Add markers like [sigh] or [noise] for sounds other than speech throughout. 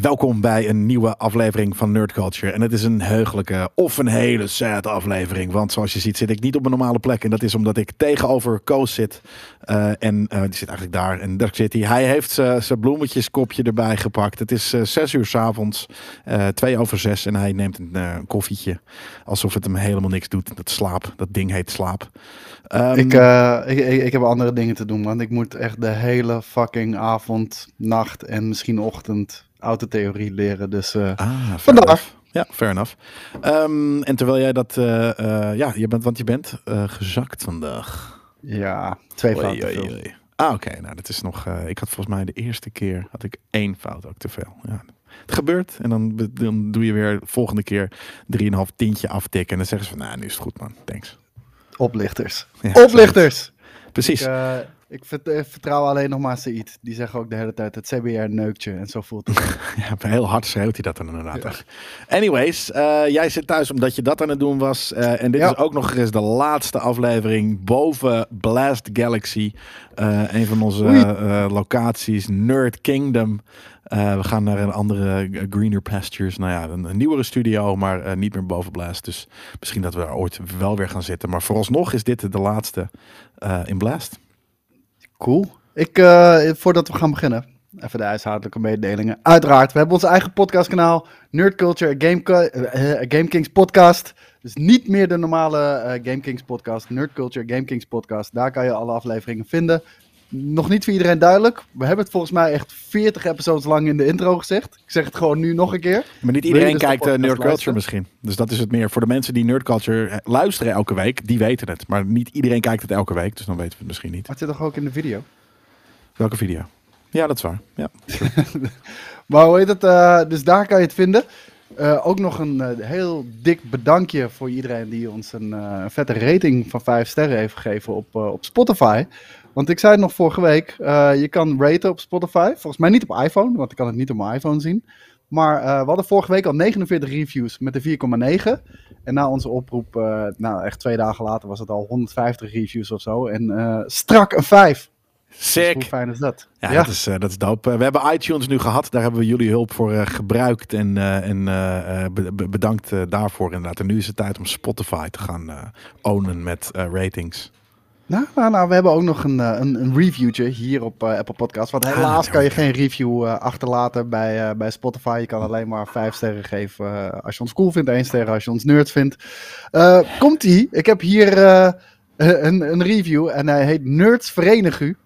Welkom bij een nieuwe aflevering van Nerd Culture. En het is een heugelijke of een hele sad aflevering. Want zoals je ziet zit ik niet op een normale plek. En dat is omdat ik tegenover Koos zit. Uh, en uh, die zit eigenlijk daar. En daar zit hij. Hij heeft zijn bloemetjeskopje erbij gepakt. Het is uh, zes uur s avonds. twee over zes. En hij neemt een koffietje. Alsof het hem helemaal niks doet. Dat slaap. Dat ding heet slaap. Ik, ik, ik, ik heb andere dingen te doen. Want ik moet echt de hele fucking avond, nacht en misschien ochtend autotheorie leren. Dus uh, ah, vandaag. Ja, fair enough. Um, en terwijl jij dat, uh, uh, ja, je bent, want je bent gezakt vandaag. Ja, twee fouten. Ah, oké. Okay. Nou, dat is nog. ik had volgens mij de eerste keer had ik één fout ook te veel. Ja. Het gebeurt en dan, dan doe je weer volgende keer 3,5 tientje aftikken. En dan zeggen ze van, nou, nu is het goed, man. Thanks. Oplichters. Ja, Oplichters. Precies. Ik, ik eh, vertrouw alleen nog maar Said. Die zeggen ook de hele tijd het CBR neukje en zo voelt het. [laughs] ja, heel hard schreeuwt hij dat dan inderdaad. Anyways, uh, jij zit thuis omdat je dat aan het doen was. Uh, en dit ja. is ook nog eens de laatste aflevering boven Blast Galaxy. Uh, een van onze locaties, Nerd Kingdom. we gaan naar een andere Greener Pastures. Nou ja, een, een nieuwere studio, maar niet meer boven Blast. Dus misschien dat we er ooit wel weer gaan zitten. Maar vooralsnog is dit de laatste in Blast. Cool. Ik, uh, voordat we gaan beginnen, even de huishoudelijke mededelingen. Uiteraard, we hebben ons eigen podcastkanaal, Nerd Culture, Game, uh, Game Kings podcast. Dus niet meer de normale uh, Game Kings podcast, Nerd Culture, Game Kings podcast. Daar kan je alle afleveringen vinden. Nog niet voor iedereen duidelijk. We hebben het volgens mij echt 40 episodes lang in de intro gezegd. Ik zeg het gewoon nu nog een keer. Maar niet iedereen dus kijkt uh, Nerd Culture misschien. Dus dat is het meer. Voor de mensen die Nerd Culture luisteren elke week, die weten het. Maar niet iedereen kijkt het elke week, dus dan weten we het misschien niet. Maar het zit toch ook in de video? Welke video? Ja, dat is waar. Ja. [laughs] maar hoe heet het? Uh, dus daar kan je het vinden. Uh, ook nog een uh, heel dik bedankje voor iedereen die ons een, uh, vette rating van 5 sterren heeft gegeven op, op Spotify. Want ik zei het nog vorige week, je kan raten op Spotify. Volgens mij niet op iPhone, want ik kan het niet op mijn iPhone zien. Maar we hadden vorige week al 49 reviews met de 4,9. En na onze oproep, nou echt twee dagen later was het al 150 reviews of zo. En strak een 5. Sick. Dus hoe fijn is dat? Ja, Dat, is, uh, dat is dope. We hebben iTunes nu gehad. Daar hebben we jullie hulp voor uh, gebruikt. En, en be bedankt daarvoor inderdaad. En nu is het tijd om Spotify te gaan ownen met ratings. Nou, nou, nou, we hebben ook nog een, een, een reviewtje hier op Apple Podcast. Want helaas ah, kan je geen review achterlaten bij, bij Spotify. Je kan alleen maar vijf sterren geven als je ons cool vindt. één ster als je ons nerd vindt. Komt-ie. Ik heb hier een, een review en hij heet Nerds Verenig U.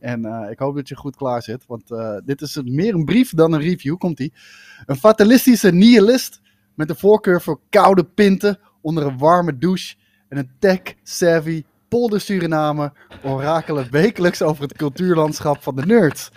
En ik hoop dat je goed klaar zit, want dit is meer een brief dan een review. Komt ie? Een fatalistische nihilist met een voorkeur voor koude pinten onder een warme douche en een tech-savvy polder Suriname orakelen wekelijks over het cultuurlandschap van de nerds.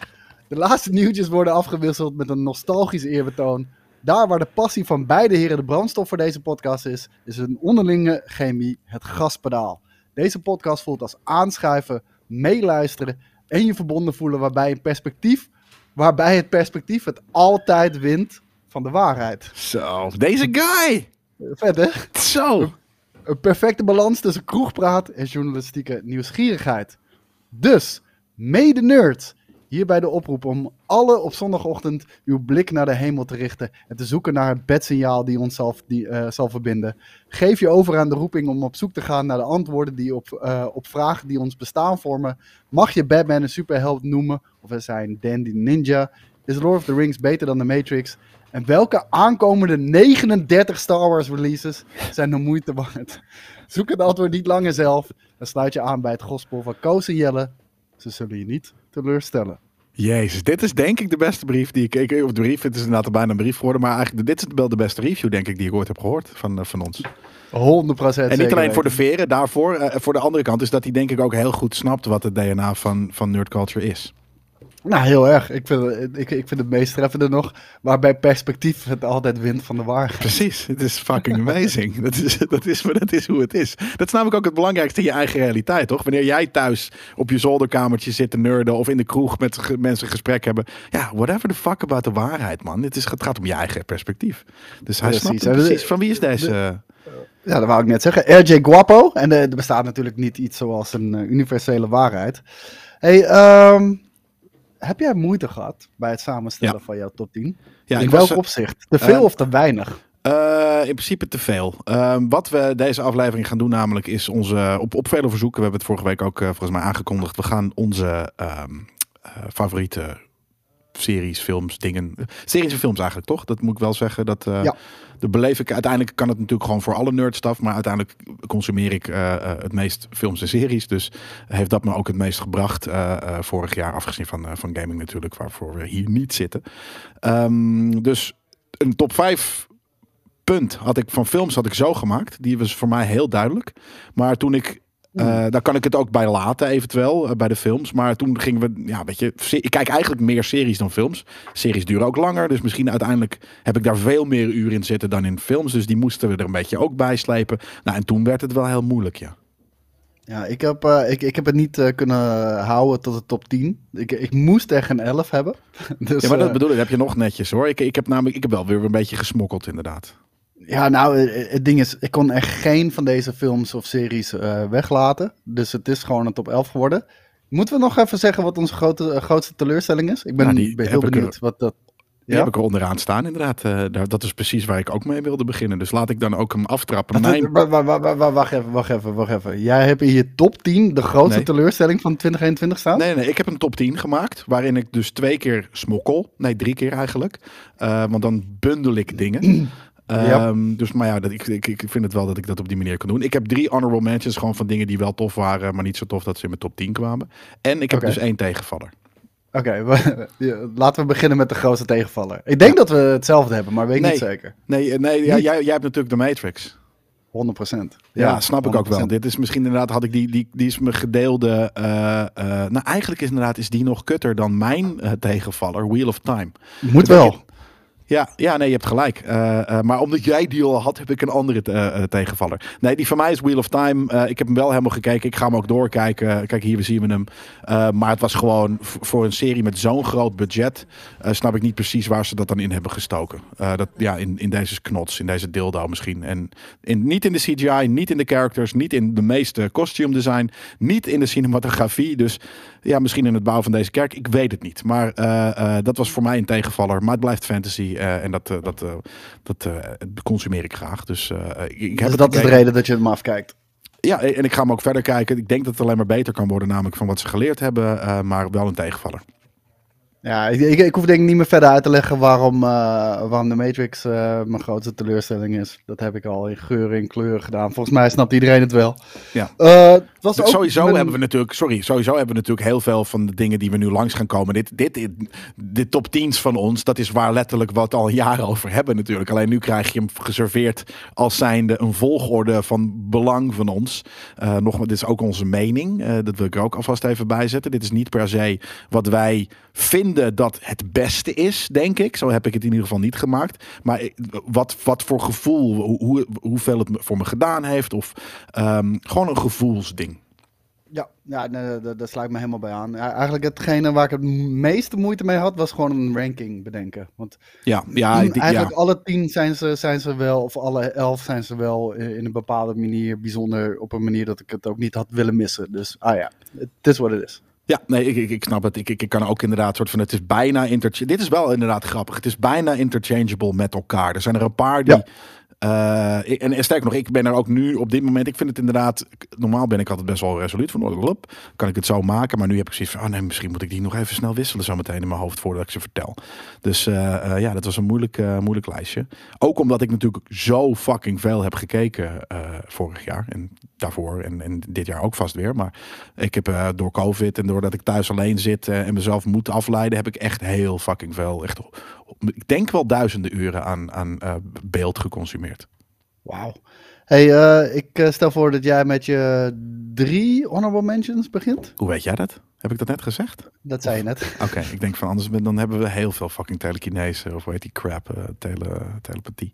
De laatste nieuwtjes worden afgewisseld met een nostalgisch eerbetoon. Daar waar de passie van beide heren de brandstof voor deze podcast is, is een onderlinge chemie het gaspedaal. Deze podcast voelt als aanschuiven, meeluisteren en je verbonden voelen waarbij een perspectief, waarbij het perspectief het altijd wint van de waarheid. Zo, deze guy! Vet hè? Zo! Een, perfecte balans tussen kroegpraat en journalistieke nieuwsgierigheid. Dus, mede nerds, Hierbij de oproep om alle op zondagochtend uw blik naar de hemel te richten en te zoeken naar het bedsignaal die ons zal, die, uh, zal verbinden. Geef je over aan de roeping om op zoek te gaan naar de antwoorden die op, uh, op vragen die ons bestaan vormen. Mag je Batman een superheld noemen? Of er zijn Dandy Ninja? Is Lord of the Rings beter dan The Matrix? En welke aankomende 39 Star Wars releases zijn de moeite waard? Zoek het antwoord niet langer zelf. Dan sluit je aan bij het gospel van Koos en Jelle. Ze zullen je niet teleurstellen. Jezus, dit is denk ik de beste brief die ik... ik of de brief, het is inderdaad bijna een brief geworden. Maar eigenlijk, dit is wel de beste review, denk ik, die ik ooit heb gehoord van, eh, van ons. 100% En niet alleen voor de veren, daarvoor. Uh, voor de andere kant is dat hij denk ik ook heel goed snapt wat het DNA van, van nerd culture is. Nou, heel erg. Ik vind, ik, ik vind het meest treffende nog, waarbij perspectief het altijd wint van de waarheid. Precies, het is fucking amazing. dat, is, dat, is, dat is hoe het is. Dat is namelijk ook het belangrijkste in je eigen realiteit, toch? Wanneer jij thuis op je zolderkamertje zit te nerden of in de kroeg met mensen gesprek hebben. Ja, whatever the fuck about de waarheid, man. Het, is, het gaat om je eigen perspectief. Dus hij precies. snapt precies. Van wie is deze... Ja, dat wou ik net zeggen. RJ Guapo. En er bestaat natuurlijk niet iets zoals een universele waarheid. Hey, ehm, heb jij moeite gehad bij het samenstellen van jouw top 10? Ja, In welk was, opzicht? Te veel uh, of te weinig? Uh, in principe te veel. Uh, wat we deze aflevering gaan doen, namelijk, is onze. Op, op vele verzoeken, we hebben het vorige week ook volgens mij aangekondigd. We gaan onze um, favoriete series, films, dingen. Series en films eigenlijk, toch? Dat moet ik wel zeggen. Dat, ja. De beleef ik. Uiteindelijk kan het natuurlijk gewoon voor alle nerdstaf. Maar uiteindelijk consumeer ik het meest films en series. Dus heeft dat me ook het meest gebracht. vorig jaar, afgezien van, van gaming natuurlijk, waarvoor we hier niet zitten. Um, dus een top 5 punt had ik van films had ik zo gemaakt. Die was voor mij heel duidelijk. Maar toen ik uh, daar kan ik het ook bij laten, eventueel, uh, bij de films. Maar toen gingen we, ja, weet je, ik kijk eigenlijk meer series dan films. Series duren ook langer, dus misschien uiteindelijk heb ik daar veel meer uren in zitten dan in films. Dus die moesten we er een beetje ook bij slepen. Nou, en toen werd het wel heel moeilijk, ja. Ja, ik heb, uh, ik, ik heb het niet uh, kunnen houden tot de top 10. Ik, ik moest echt een 11 hebben. [laughs] dus, ja, maar dat bedoel ik, heb je nog netjes hoor. Ik, ik heb namelijk, ik heb wel weer een beetje gesmokkeld inderdaad. Ja, nou, het ding is, ik kon echt geen van deze films of series uh, weglaten. Dus het is gewoon een top 11 geworden. Moeten we nog even zeggen wat onze grote, grootste teleurstelling is? Ik ben, nou, ben heel benieuwd er, wat dat... Die ja? heb ik er onderaan staan, inderdaad. Uh, dat is precies waar ik ook mee wilde beginnen. Dus laat ik dan ook hem aftrappen. Mijn... Wacht even, wacht even, wacht even. Jij hebt in je top 10 de grootste nee. teleurstelling van 2021 staan? Nee, nee, ik heb een top 10 gemaakt. Waarin ik dus twee keer smokkel. Nee, drie keer eigenlijk. Uh, want dan bundel ik dingen. [clears throat] Um, dus, maar ja, dat, ik, ik, ik vind het wel dat ik dat op die manier kan doen. Ik heb drie honorable mentions gewoon van dingen die wel tof waren, maar niet zo tof dat ze in mijn top 10 kwamen. En ik heb dus één tegenvaller. Oké, [laughs] laten we beginnen met de grootste tegenvaller. Ik denk dat we hetzelfde hebben, maar weet ik Nee. niet zeker. 100%. Nee, eh, nee ja, jij, jij hebt natuurlijk de Matrix. Ja, snap ik ook wel. 100%. Dit is misschien inderdaad, had ik die, die, die is mijn gedeelde. eh, eh, nou, eigenlijk is inderdaad is die nog kutter dan mijn tegenvaller, Wheel of Time. Moet wel. Ja, ja, nee, je hebt gelijk. Eh, eh, maar omdat jij die al had, heb ik een andere eh, tegenvaller. Nee, die van mij is Wheel of Time. Ik heb hem wel helemaal gekeken. Ik ga hem ook doorkijken. Kijk, hier zien we hem. Maar het was gewoon voor een serie met zo'n groot budget. snap ik niet precies waar ze dat dan in hebben gestoken. Dat, ja, in, in deze knots, in deze dildo misschien. En niet in de CGI, niet in de characters, niet in de meeste costume design, niet in de cinematografie. Dus ja, misschien in het bouwen van deze kerk. Ik weet het niet. Maar eh, eh, dat was voor mij een tegenvaller. Maar het blijft fantasy. eh, en dat, dat, dat consumeer ik graag. Dus ik, ik heb Dus dat is de reden dat je hem afkijkt. Ja, en ik ga hem ook verder kijken. Ik denk dat het alleen maar beter kan worden, namelijk van wat ze geleerd hebben. maar wel een tegenvaller. Ja, ik, ik, ik hoef denk ik niet meer verder uit te leggen waarom, eh, waarom de Matrix mijn grootste teleurstelling is. Dat heb ik al in geuren en kleuren gedaan. Volgens mij snapt iedereen het wel. Ja. Ook sowieso hebben we natuurlijk, sorry, sowieso hebben we natuurlijk heel veel van de dingen die we nu langs gaan komen. Dit, dit, dit top 10's van ons, dat is waar letterlijk wat al jaren over hebben natuurlijk. Alleen nu krijg je hem geserveerd als zijnde een volgorde van belang van ons. Eh nogmaals, dit is ook onze mening. Eh, dat wil ik er ook alvast even bij zetten. Dit is niet per se wat wij vinden dat het beste is, denk ik. Zo heb ik het in ieder geval niet gemaakt. Maar wat, wat voor gevoel, hoe, hoe- hoeveel het voor me gedaan heeft. Of ehm, gewoon een gevoelsding. Ja, ja nee, daar, daar sluit ik me helemaal bij aan. Ja, eigenlijk hetgene waar ik het meeste moeite mee had, was gewoon een ranking bedenken. Want Ja, ja, ik- eigenlijk alle tien zijn ze, zijn ze wel, of alle elf zijn ze wel in in een bepaalde manier bijzonder. Op een manier dat ik het ook niet had willen missen. Dus, ah ja, het is wat het is. Ja, nee, ik, ik, ik snap het. Ik, ik, ik kan ook inderdaad soort van. Het is bijna interchangeable. Dit is wel inderdaad grappig. Het is bijna interchangeable met elkaar. Er zijn er een paar die. Ja. Ik- en, sterker nog, ik ben er ook nu op dit moment. Ik vind het inderdaad. Normaal ben ik altijd best wel resoluut van. oh, lop, Kan ik het zo maken? Maar nu heb ik zoiets van. Oh nee, misschien moet ik die nog even snel wisselen. Zo meteen in mijn hoofd voordat ik ze vertel. Dus eh, eh, ja, dat was een moeilijk, moeilijk lijstje. Ook omdat ik natuurlijk zo fucking veel heb gekeken vorig jaar. En daarvoor. En, en dit jaar ook vast weer. Maar ik heb eh, door COVID en doordat ik thuis alleen zit eh, en mezelf moet afleiden, heb ik echt heel fucking veel. Echt, ik denk wel duizenden uren aan, aan eh, beeld geconsumeerd. Wauw. Hey, ik stel voor dat jij met je drie honorable mentions begint. Hoe weet jij dat? Heb ik dat net gezegd? Dat zei je net. [laughs] Oké, ik denk van anders dan hebben we heel veel fucking telekinese of hoe heet die crap, uh, tele, telepathie.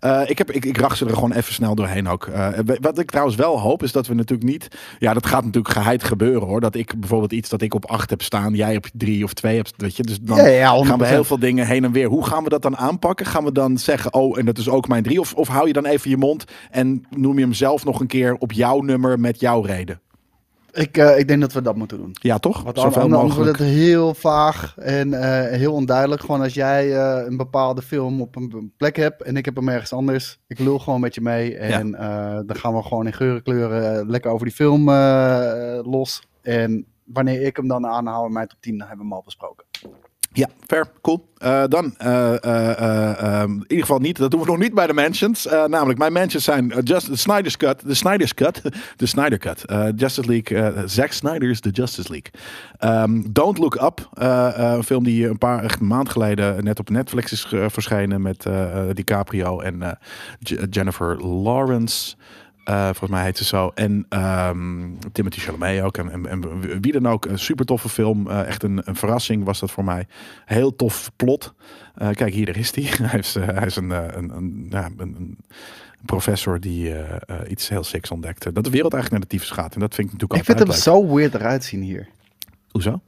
Uh, ik, heb, ik, ik rach ze er gewoon even snel doorheen ook. Uh, wat ik trouwens wel hoop is dat we natuurlijk niet, ja dat gaat natuurlijk geheid gebeuren hoor. Dat ik bijvoorbeeld iets dat ik op 8 heb staan, jij op 3 of 2 hebt, weet je. Dus dan ja, ja, gaan we heel veel dingen heen en weer. Hoe gaan we dat dan aanpakken? Gaan we dan zeggen, oh en dat is ook mijn 3? Of, of hou je dan even je mond en noem je hem zelf nog een keer op jouw nummer met jouw reden? Ik, uh, ik denk dat we dat moeten doen. Ja, toch? Want Zoveel anders mogelijk. wordt het heel vaag en uh, heel onduidelijk. Gewoon als jij uh, een bepaalde film op een plek hebt en ik heb hem ergens anders. Ik lul gewoon met je mee en ja. dan gaan we gewoon in geuren kleuren lekker over die film los. En wanneer ik hem dan aanhoud in mijn top 10, dan hebben we hem al besproken. Ja, fair, cool. Uh, dan, uh, uh, in ieder geval niet, dat doen we nog niet bij de mentions. namelijk, mijn mentions zijn just, the Snyder's Cut, de Snyder's Cut, [laughs] de Snyder Cut, Justice League, Zack Snyder's The Justice League. Um, Don't Look Up, een film die een paar echt maand geleden net op Netflix is verschenen met DiCaprio en Jennifer Lawrence. Uh, volgens mij heet ze zo. En um, Timothy Chalamet ook. En, en, en, wie dan ook. Een super toffe film. Uh, echt een, een, verrassing was dat voor mij. Heel tof plot. Uh, kijk, hier is hij. [laughs] hij, is, hij is een, een, een, ja, een, professor die iets heel siks ontdekte. Dat de wereld eigenlijk naar de tyfus gaat. En dat vind ik natuurlijk Ik vind hem zo weird eruit zien hier. Hoezo?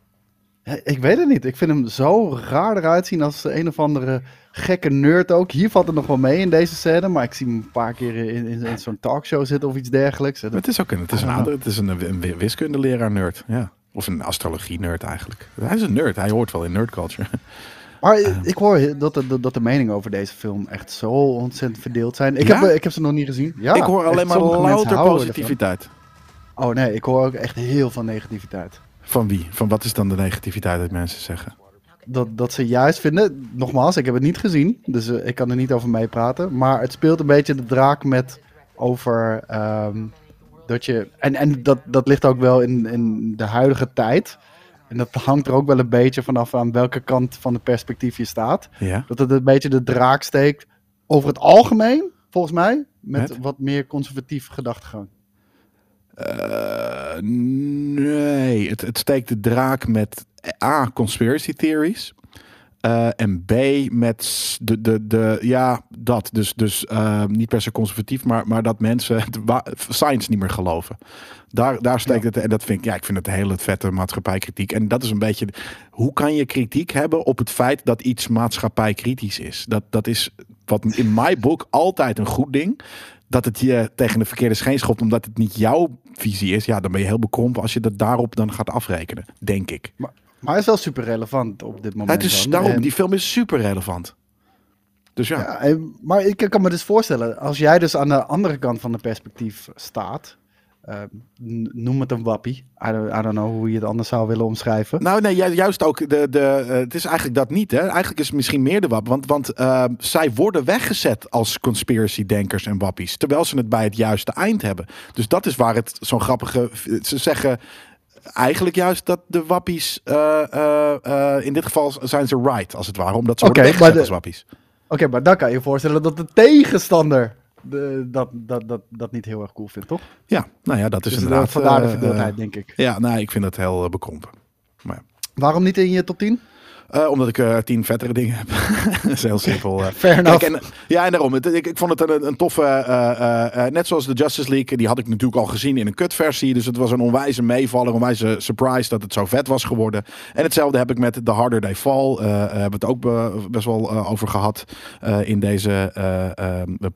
Ik weet het niet. Ik vind hem zo raar eruit zien als een of andere gekke nerd ook. Hier valt het nog wel mee in deze scène, maar ik zie hem een paar keer in, in, in zo'n talkshow zitten of iets dergelijks. Het is ook een, het is een, het is een, een wiskundeleraar nerd, ja. Of een astrologie nerd eigenlijk. Hij is een nerd, hij hoort wel in nerd culture. Maar ik hoor dat de, dat de meningen over deze film echt zo ontzettend verdeeld zijn. Ik, ja? heb, ik heb ze nog niet gezien. Ja, ik hoor alleen maar louter positiviteit. Oh nee, ik hoor ook echt heel veel negativiteit. Van wie? Van wat is dan de negativiteit dat mensen zeggen? Dat, dat ze juist vinden, nogmaals, ik heb het niet gezien, dus uh, ik kan er niet over meepraten. Maar het speelt een beetje de draak met over um, dat je. En, en dat, dat ligt ook wel in, in de huidige tijd. En dat hangt er ook wel een beetje vanaf aan welke kant van het perspectief je staat. Ja. Dat het een beetje de draak steekt over het algemeen, volgens mij, met, met? wat meer conservatief gedachtegang. Uh, nee, het, het steekt de draak met A, conspiracy theories. Uh, en B, met de, de, de, ja, dat. Dus, dus uh, niet per se conservatief, maar, maar dat mensen science niet meer geloven. Daar, daar steekt ja. het. En dat vind ik, ja, ik vind het een hele vette maatschappijkritiek. En dat is een beetje, hoe kan je kritiek hebben op het feit dat iets maatschappijkritisch is? Dat, dat is wat in mijn boek altijd een goed ding dat het je tegen de verkeerde scheen schopt omdat het niet jouw visie is, ja, dan ben je heel bekrompen als je dat daarop dan gaat afrekenen, denk ik. Maar, maar hij is wel super relevant op dit moment. Het is daarom, en... die film is super relevant. Dus ja. ja. Maar ik kan me dus voorstellen, als jij dus aan de andere kant van het perspectief staat, uh, noem het een wappie. I don't, I don't, know hoe je het anders zou willen omschrijven. Nou, nee, juist ook. De, de, uh, het is eigenlijk dat niet. Hè? Eigenlijk is het misschien meer de wap. Want, want uh, zij worden weggezet als conspiracy-denkers en wappies. Terwijl ze het bij het juiste eind hebben. Dus dat is waar het zo'n grappige. Ze zeggen eigenlijk juist dat de wappies. in dit geval zijn ze right, als het ware. Omdat ze worden okay, weggezet de, als wappies. Oké, okay, maar dan kan je je voorstellen dat de tegenstander de, dat, dat, dat, dat niet heel erg cool vindt, toch? Ja, nou ja, dat is dus inderdaad... Vandaar de verdeeldheid, uh, denk ik. Ja, nou, ik vind dat heel uh, bekrompen. Maar ja. Waarom niet in je top 10? Uh, omdat ik uh, tien vettere dingen heb. [laughs] dat is heel simpel. Uh. Fair Kijk, en, ja, en daarom. Het, ik, ik vond het een, een toffe... net zoals de Justice League. Die had ik natuurlijk al gezien in een kutversie. Dus het was een onwijze meevaller. Onwijze surprise dat het zo vet was geworden. En hetzelfde heb ik met The Harder They Fall. hebben we het ook be, best wel over gehad. in deze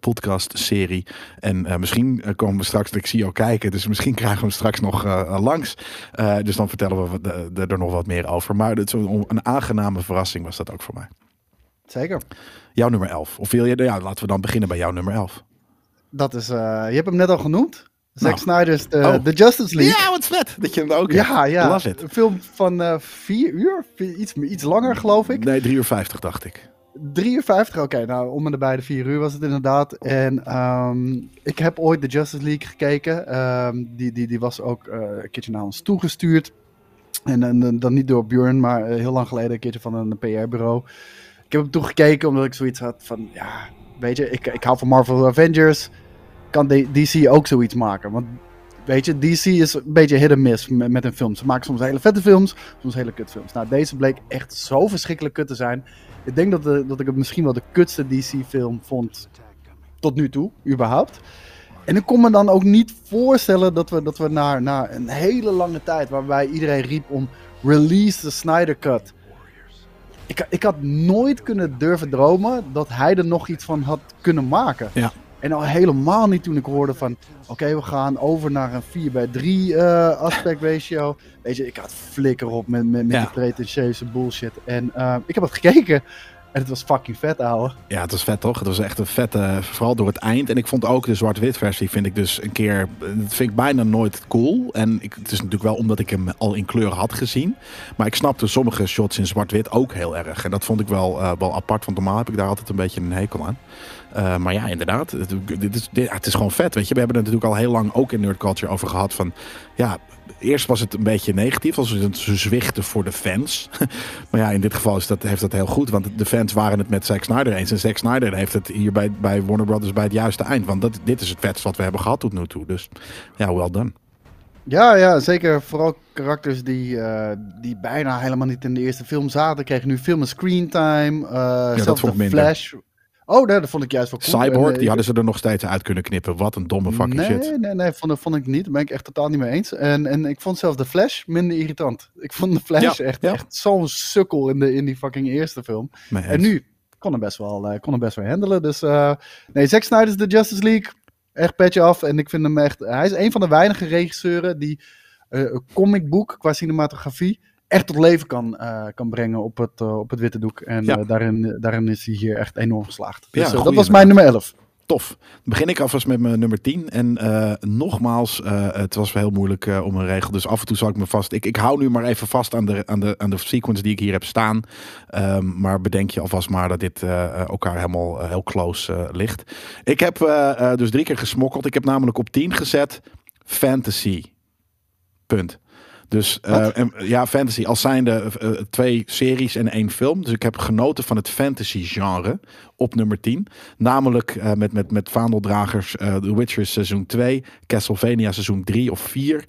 podcast-serie. En misschien komen we straks... Ik zie jou kijken. Dus misschien [laughs] krijgen we hem straks nog langs. dus dan vertellen we er nog wat meer over. Maar het is een, een aangenaam verrassing was dat ook voor mij. Zeker. Jouw nummer 11. Of wil je, ja, laten we dan beginnen bij jouw nummer 11. Dat is, uh, je hebt hem net al genoemd. Zack nou. Snyder's The, oh. The, Justice League. Ja, wat vet dat je hem ook Ja, ja. Love it. Een film van uh, vier uur, iets, iets langer geloof ik. Nee, drie uur vijftig dacht ik. 3 uur 50, oké. Okay, nou, om en nabij de 4 uur was het inderdaad. En um, ik heb ooit de Justice League gekeken. Um, die, die, die was ook uh, een keertje naar ons toegestuurd. En, en dan niet door Björn, maar eh, heel lang geleden een keertje van een PR-bureau. Ik heb hem toen gekeken omdat ik zoiets had van, ja, weet je, ik, ik hou van Marvel Avengers. Kan DC ook zoiets maken? Want weet je, DC is een beetje hit and miss met, met hun films. Ze maken soms hele vette films, soms hele kutfilms. Nou, deze bleek echt zo verschrikkelijk kut te zijn. Ik denk dat, de, dat ik het misschien wel de kutste DC-film vond tot nu toe, überhaupt. En ik kon me dan ook niet voorstellen dat we, dat we naar, naar een hele lange tijd, waarbij iedereen riep om release the Snyder Cut. Ik, ik had nooit kunnen durven dromen dat hij er nog iets van had kunnen maken. Ja. En al helemaal niet toen ik hoorde van, oké, we gaan over naar een 4 bij 3 uh, aspect ratio. Weet je, ik had flikker op met, met, met Ja. die pretentieuze bullshit. En uh, ik heb het gekeken het was fucking vet, ouwe. Ja, het was vet toch? Het was echt een vette, vooral door het eind. En ik vond ook de zwart-wit versie, vind ik dus een keer, dat vind ik bijna nooit cool. En ik, het is natuurlijk wel omdat ik hem al in kleur had gezien. Maar ik snapte sommige shots in zwart-wit ook heel erg. En dat vond ik wel, uh, wel apart, want normaal heb ik daar altijd een beetje een hekel aan. Uh, maar ja, inderdaad, het, dit is, dit, het is gewoon vet, weet je. We hebben het natuurlijk al heel lang ook in Nerd Culture over gehad van, ja, eerst was het een beetje negatief, als ze zwichten voor de fans. [laughs] maar ja, in dit geval is dat, heeft dat heel goed, want de fans waren het met Zack Snyder eens. En Zack Snyder heeft het hier bij, bij Warner Brothers bij het juiste eind. Want dat, dit is het vetst wat we hebben gehad tot nu toe. Dus ja, well done. Ja, ja, zeker. Vooral karakters die, uh, die bijna helemaal niet in de eerste film zaten, kregen nu veel meer screentime. Uh, ja, dat vond ik Flash. Oh, nee, dat vond ik juist wel cool. Cyborg, die hadden ze er nog steeds uit kunnen knippen. Wat een domme fucking nee, shit. Nee, nee, vond, vond ik niet. Daar ben ik echt totaal niet mee eens. En, en ik vond zelfs de Flash minder irritant. Ik vond de Flash Ja, echt, ja. echt zo'n sukkel in, de, in die fucking eerste film. En nu kon hem best wel, eh, kon hem best wel handelen. Dus eh, nee, Zack Snyder is de Justice League. Echt petje af. En ik vind hem echt... Hij is een van de weinige regisseuren die eh, een comicboek qua cinematografie echt tot leven kan, uh, kan brengen op het, uh, op het witte doek. En Ja. uh, daarin, daarin is hij hier echt enorm geslaagd. Dus Ja, dat was mijn nummer 11. Tof. Dan begin ik alvast met mijn nummer 10. En eh, nogmaals, eh, het was wel heel moeilijk eh, om een regel. Dus af en toe zal ik me vast. Ik, ik hou nu maar even vast aan de, aan, de, aan de sequence die ik hier heb staan. Ehm, maar bedenk je alvast maar dat dit eh, elkaar helemaal eh, heel close eh, ligt. Ik heb eh, eh, dus drie keer gesmokkeld. Ik heb namelijk op 10 gezet fantasy. Punt. Dus uh, en, ja, fantasy als zijnde uh, twee series en één film. Dus ik heb genoten van het fantasy genre op nummer 10. Namelijk uh, met, met, met vaandeldragers The Witcher seizoen 2, Castlevania seizoen 3 of 4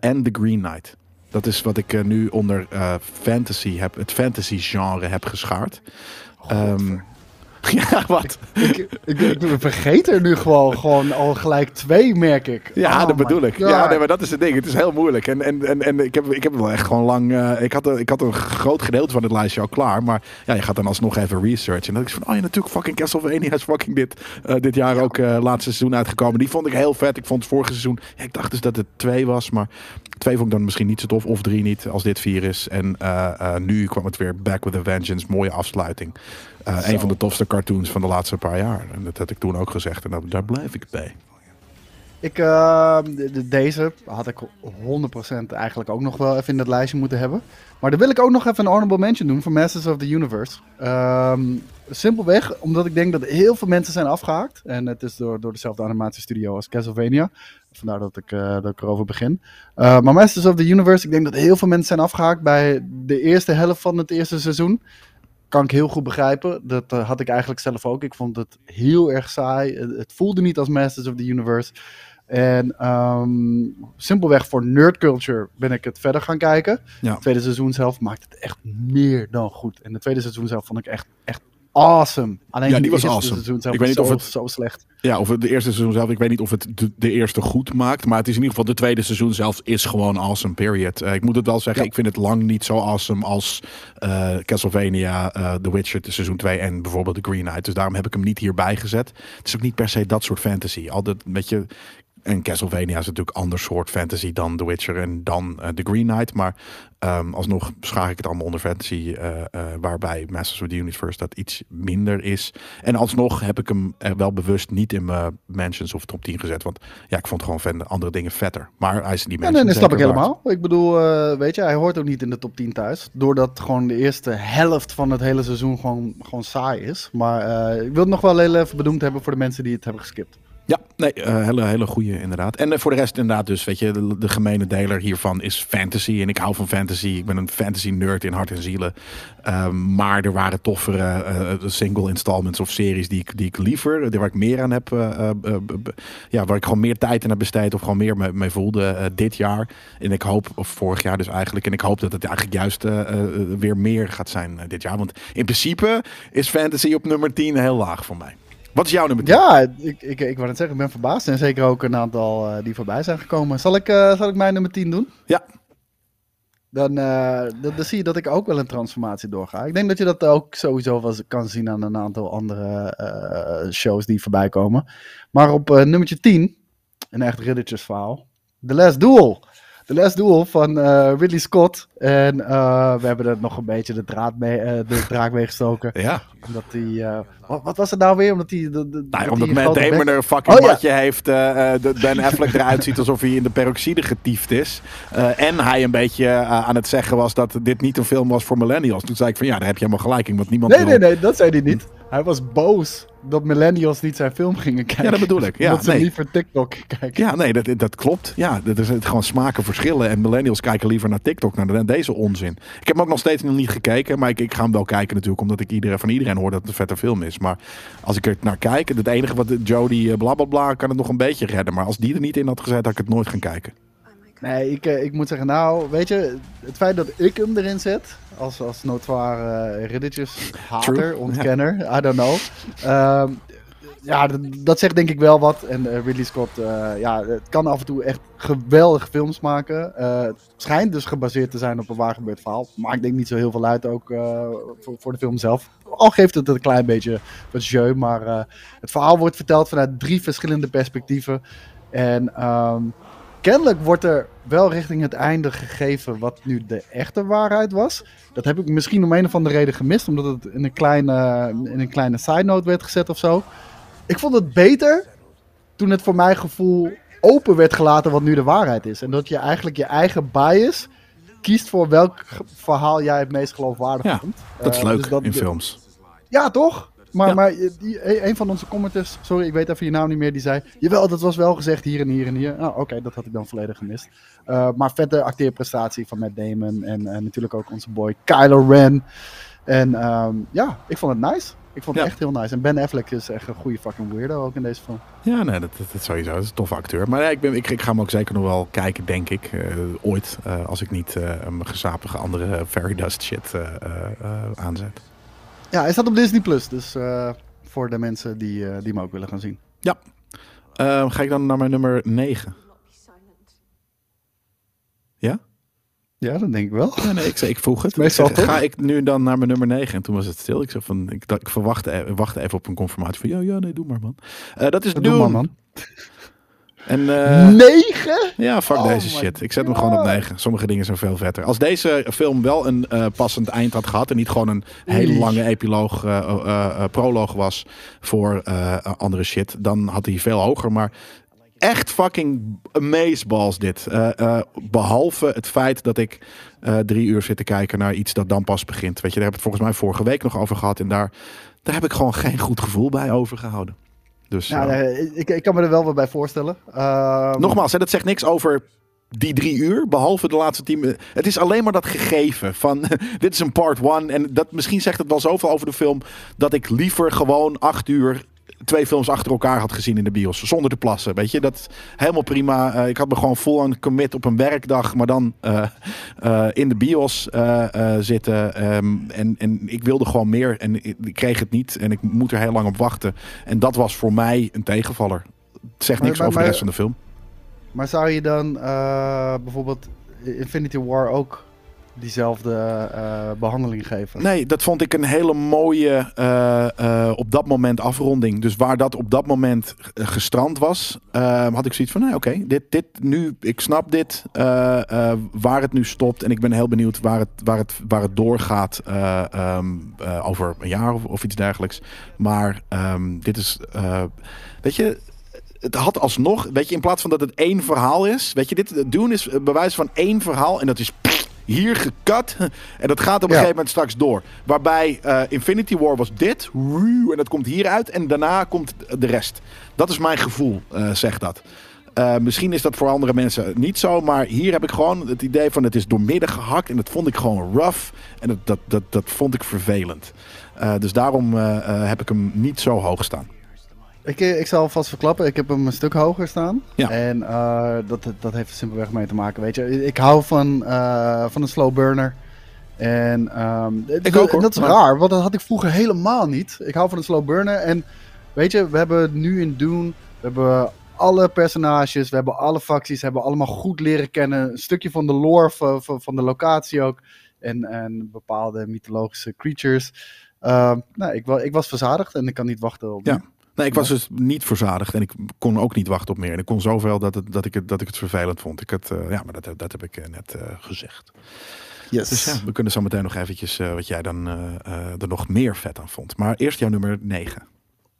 en The Green Knight. Dat is wat ik nu onder fantasy heb, het fantasy genre heb geschaard. Um, [laughs] ja, wat? ik, ik, ik, vergeet er nu gewoon, gewoon al gelijk twee, merk ik. Ja, oh, dat bedoel ik. God. Ja, nee, maar dat is het ding. Het is heel moeilijk. En, en, en, en ik, heb, ik heb wel echt gewoon lang... Uh, ik, had, ik had een groot gedeelte van het lijstje al klaar. Maar ja, je gaat dan alsnog even researchen. En dan denk ik van... Oh ja, natuurlijk fucking Castlevania is fucking dit, uh, dit jaar ja. ook uh, laatste seizoen uitgekomen. Die vond ik heel vet. Ik vond het vorige seizoen... Ja, ik dacht dus dat het twee was. Maar twee vond ik dan misschien niet zo tof. Of drie niet, als dit vier is. En nu kwam het weer Back with a Vengeance. Mooie afsluiting. Uh, een van de tofste cartoons van de laatste paar jaar. En dat had ik toen ook gezegd. En dat, daar blijf ik bij. Ik, uh, de, deze had ik 100% eigenlijk ook nog wel even in dat lijstje moeten hebben. Maar dan wil ik ook nog even een honorable mention doen voor Masters of the Universe. Um, simpelweg omdat ik denk dat heel veel mensen zijn afgehaakt. En het is door, door dezelfde animatiestudio als Castlevania. Vandaar dat ik, uh, dat ik erover begin. Uh, maar Masters of the Universe, ik denk dat heel veel mensen zijn afgehaakt bij de eerste helft van het eerste seizoen kan ik heel goed begrijpen. Dat uh, had ik eigenlijk zelf ook. Ik vond het heel erg saai. Het, voelde niet als Masters of the Universe. En um, simpelweg voor nerd culture ben ik het verder gaan kijken. Ja. Het tweede seizoen zelf maakt het echt meer dan goed. En het tweede seizoen zelf vond ik echt, echt awesome. Alleen ja, die was awesome. seizoen zelf ik weet niet zo, of het zo slecht. Ja, of het de eerste seizoen zelf. Ik weet niet of het de, de, eerste goed maakt. Maar het is in ieder geval de tweede seizoen zelf is gewoon awesome, period. Uh, ik moet het wel zeggen, ja. ik vind het lang niet zo awesome als uh, Castlevania, uh, The Witcher, seizoen 2 en bijvoorbeeld The Green Knight. Dus daarom heb ik hem niet hierbij gezet. Het is ook niet per se dat soort fantasy. Altijd een beetje... En Castlevania is natuurlijk een ander soort fantasy dan The Witcher en dan uh, The Green Knight. Maar um, alsnog schaar ik het allemaal onder fantasy. Uh, uh, waarbij Masters of the Universe dat iets minder is. En alsnog heb ik hem er wel bewust niet in mijn mentions of top 10 gezet. Want ja, ik vond gewoon andere dingen vetter. Maar hij is die mensen. Ja, nee, dat snap ik helemaal. Ik bedoel, eh, weet je, hij hoort ook niet in de top 10 thuis. Doordat gewoon de eerste helft van het hele seizoen gewoon, gewoon saai is. Maar eh, ik wil het nog wel heel even bedoeld hebben voor de mensen die het hebben geskipt. Ja, nee, uh, hele, hele goede inderdaad. En uh, voor de rest inderdaad dus, weet je, de, gemene deler hiervan is fantasy. En ik hou van fantasy. Ik ben een fantasy nerd in hart en zielen. Uh, maar er waren toffere uh, single installments of series die ik, die ik liever, waar ik meer aan heb, ja, waar ik gewoon meer tijd in heb besteed of gewoon meer mee, mee voelde dit jaar. En ik hoop, of vorig jaar dus eigenlijk, en ik hoop dat het eigenlijk juist weer meer gaat zijn dit jaar. Want in principe is fantasy op nummer 10 heel laag voor mij. Wat is jouw nummer 10? Ja, ik, ik, ik wou het zeggen, ik ben verbaasd. En zeker ook een aantal uh, die voorbij zijn gekomen. Zal ik, uh, zal ik mijn nummer 10 doen? Ja. Dan, uh, dan, dan, zie je dat ik ook wel een transformatie doorga. Ik denk dat je dat ook sowieso wel kan zien aan een aantal andere shows die voorbij komen. Maar op nummertje 10, een echt riddertjesverhaal. The Last Duel. The Last Duel van uh, Ridley Scott. En uh, we hebben er nog een beetje de, draad mee, uh, de draak mee gestoken. Ja. Omdat die, wat, wat, was het nou weer? Omdat hij... De, de, nou, omdat Matt Damon er een fucking oh, ja. heeft. Ben Affleck eruit ziet alsof hij in de peroxide getiefd is. en hij een beetje aan het zeggen was dat dit niet een film was voor millennials. Toen zei ik van ja, daar heb je helemaal gelijk in. Want niemand nee, wil... nee, nee, dat zei hij niet. Hij was boos dat millennials niet zijn film gingen kijken. Ja, dat bedoel ik. [laughs] Ja, dat ze liever TikTok kijken. Ja, nee, dat, dat klopt. Ja, dat is gewoon smaken verschillen. En millennials kijken liever naar TikTok, naar deze onzin. Ik heb hem ook nog steeds nog niet gekeken. Maar ik, ik ga hem wel kijken natuurlijk. Omdat ik iedereen, van iedereen hoor dat het een vette film is. Maar als ik er naar kijk. Het enige wat Jodie blablabla bla, bla, kan het nog een beetje redden. Maar als die er niet in had gezet, had ik het nooit gaan kijken. Nee, ik, ik moet zeggen, nou, weet je, het feit dat ik hem erin zet, als, als notoire uh, riddertjes hater, ontkenner, I don't know. Um, ja, dat, dat, zegt denk ik wel wat. En uh, Ridley Scott, uh, ja, het kan af en toe echt geweldige films maken. Uh, het schijnt dus gebaseerd te zijn op een waar gebeurd verhaal. Maar ik denk niet zo heel veel uit ook voor, voor, de film zelf. Al geeft het een klein beetje wat jeu. Maar het verhaal wordt verteld vanuit drie verschillende perspectieven. En um, kennelijk wordt er wel richting het einde gegeven wat nu de echte waarheid was. Dat heb ik misschien om een of andere reden gemist, omdat het in een kleine, in een kleine side note werd gezet of zo. Ik vond het beter toen het voor mijn gevoel open werd gelaten wat nu de waarheid is. En dat je eigenlijk je eigen bias kiest voor welk verhaal jij het meest geloofwaardig ja, vindt. Dat is uh, leuk dus dat, in films. Ja, toch? Maar, ja. maar die, een van onze commenters, sorry, ik weet even je naam niet meer, die zei: Jawel, dat was wel gezegd hier en hier en hier. Nou, oké, okay, dat had ik dan volledig gemist. Uh, maar vette acteerprestatie van Matt Damon en uh, natuurlijk ook onze boy Kylo Ren. En um, ja, ik vond het nice. Ik vond het ja. echt heel nice. En Ben Affleck is echt een goede fucking weirdo ook in deze film. Ja, nee, dat, dat, dat sowieso. Dat is een toffe acteur. Maar ja, ik, ben, ik, ik ga hem ook zeker nog wel kijken, denk ik. Uh, ooit, als ik niet een gezapige andere fairy dust shit aanzet. Ja, hij staat op Disney Plus. Dus voor de mensen die, die me ook willen gaan zien. Ja. Ehm, ga ik dan naar mijn nummer 9? Ja? Ja, dat denk ik wel. Ja, nee, ik, ik vroeg het. [laughs] Meestal ik zeg, ga ik nu dan naar mijn nummer 9? En toen was het stil. Ik zeg van, ik, ik verwachtte, wachtte even op een confirmatie van, ja, ja, nee, doe maar man. Uh, dat is doe maar man. En, uh, 9? Ja, fuck oh deze shit. Ik zet hem gewoon op 9. Sommige dingen zijn veel vetter. Als deze film wel een uh, passend eind had gehad en niet gewoon een hele lange epiloog, uh, proloog was voor andere shit, dan had hij veel hoger. Maar echt fucking amazeballs dit. Uh, uh, behalve het feit dat ik uh, drie uur zit te kijken naar iets dat dan pas begint. Weet je, daar heb ik het volgens mij vorige week nog over gehad. En daar, daar heb ik gewoon geen goed gevoel bij overgehouden. Dus, ja, nee, ik, ik kan me er wel wat bij voorstellen. Ehm, Nogmaals, hè, dat zegt niks over die drie uur, behalve de laatste tien Het is alleen maar dat gegeven van [laughs] dit is een part one. En dat, misschien zegt het wel zoveel over de film dat ik liever gewoon acht uur twee films achter elkaar had gezien in de bios. Zonder te plassen, weet je. Dat helemaal prima. Uh, ik had me gewoon vol aan commit op een werkdag. Maar dan uh, uh, in de bios zitten. Um, en, en ik wilde gewoon meer. En ik, kreeg het niet. En ik moet er heel lang op wachten. En dat was voor mij een tegenvaller. Het zegt niks maar, maar, over de rest van de film. Maar zou je dan bijvoorbeeld Infinity War ook diezelfde uh, behandeling geven. Nee, dat vond ik een hele mooie uh, op dat moment afronding. Dus waar dat op dat moment gestrand was, had ik zoiets van, nee, oké, dit, dit nu, ik snap dit, waar het nu stopt. En ik ben heel benieuwd waar het, waar het, waar het doorgaat um, over een jaar of, iets dergelijks. Maar um, dit is, weet je, het had alsnog, weet je, in plaats van dat het één verhaal is, weet je, dit doen is bewijs van één verhaal en dat is hier gekat. En dat gaat op een Ja. gegeven moment straks door. Waarbij eh, Infinity War was dit. En dat komt hieruit. En daarna komt de rest. Dat is mijn gevoel, eh zegt dat. Eh, misschien is dat voor andere mensen niet zo. Maar hier heb ik gewoon het idee van het is doormidden gehakt. En dat vond ik gewoon rough. En dat, dat, dat, dat vond ik vervelend. Dus daarom heb ik hem niet zo hoog staan. Ik, eh, ik zal alvast verklappen, ik heb hem een stuk hoger staan. Ja. En eh, dat, dat heeft er simpelweg mee te maken, weet je. Ik hou van, eh, van een slow burner. En ehm, Ik dat- ook, hoor. dat is raar, want dat had ik vroeger helemaal niet. Ik hou van een slow burner. En weet je, we hebben nu in Dune, we hebben alle personages, we hebben alle facties, we hebben allemaal goed leren kennen. Een stukje van de lore van, van, van de locatie ook. En, en bepaalde mythologische creatures. Ehm, nou, ik, ik was verzadigd en ik kan niet wachten op Ja. Nee, ik was dus niet verzadigd en ik kon ook niet wachten op meer. En ik kon zoveel dat, het, dat, ik, het, dat ik het vervelend vond. Ik had, eh, ja, maar dat, dat heb ik eh, net eh, gezegd. Yes. Dus ja, we kunnen zo meteen nog eventjes wat jij dan er nog meer vet aan vond. Maar eerst jouw nummer 9.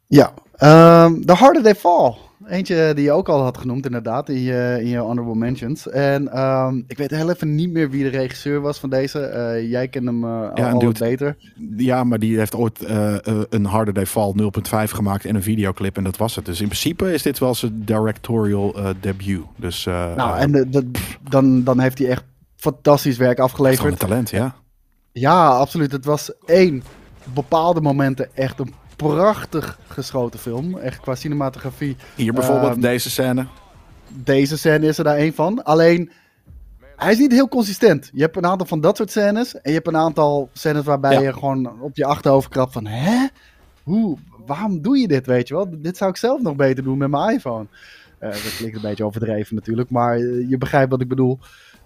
Ja, ehm The Harder They Fall. Eentje die je ook al had genoemd, inderdaad, in je, in je honorable mentions. En ehm, ik weet heel even niet meer wie de regisseur was van deze. Eh, jij kent hem eh, al, dude. beter. Ja, maar die heeft ooit eh, een Harder Day Fall 0.5 gemaakt en een videoclip en dat was het. Dus in principe is dit wel zijn directorial debuut. Dus nou, en de, de- dan, dan heeft hij echt fantastisch werk afgeleverd. een talent, ja. Ja, absoluut. Het was één, bepaalde momenten echt een prachtig geschoten film. Echt qua cinematografie. Hier bijvoorbeeld Ehm, deze scène. Deze scène is er daar één van. Alleen, hij is niet heel consistent. Je hebt een aantal van dat soort scènes. En je hebt een aantal scènes waarbij Ja. je gewoon op je achterhoofd krabt van... Hè? Hoe? Waarom doe je dit, weet je wel? Dit zou ik zelf nog beter doen met mijn iPhone. Eh, dat klinkt een beetje overdreven natuurlijk. Maar je begrijpt wat ik bedoel.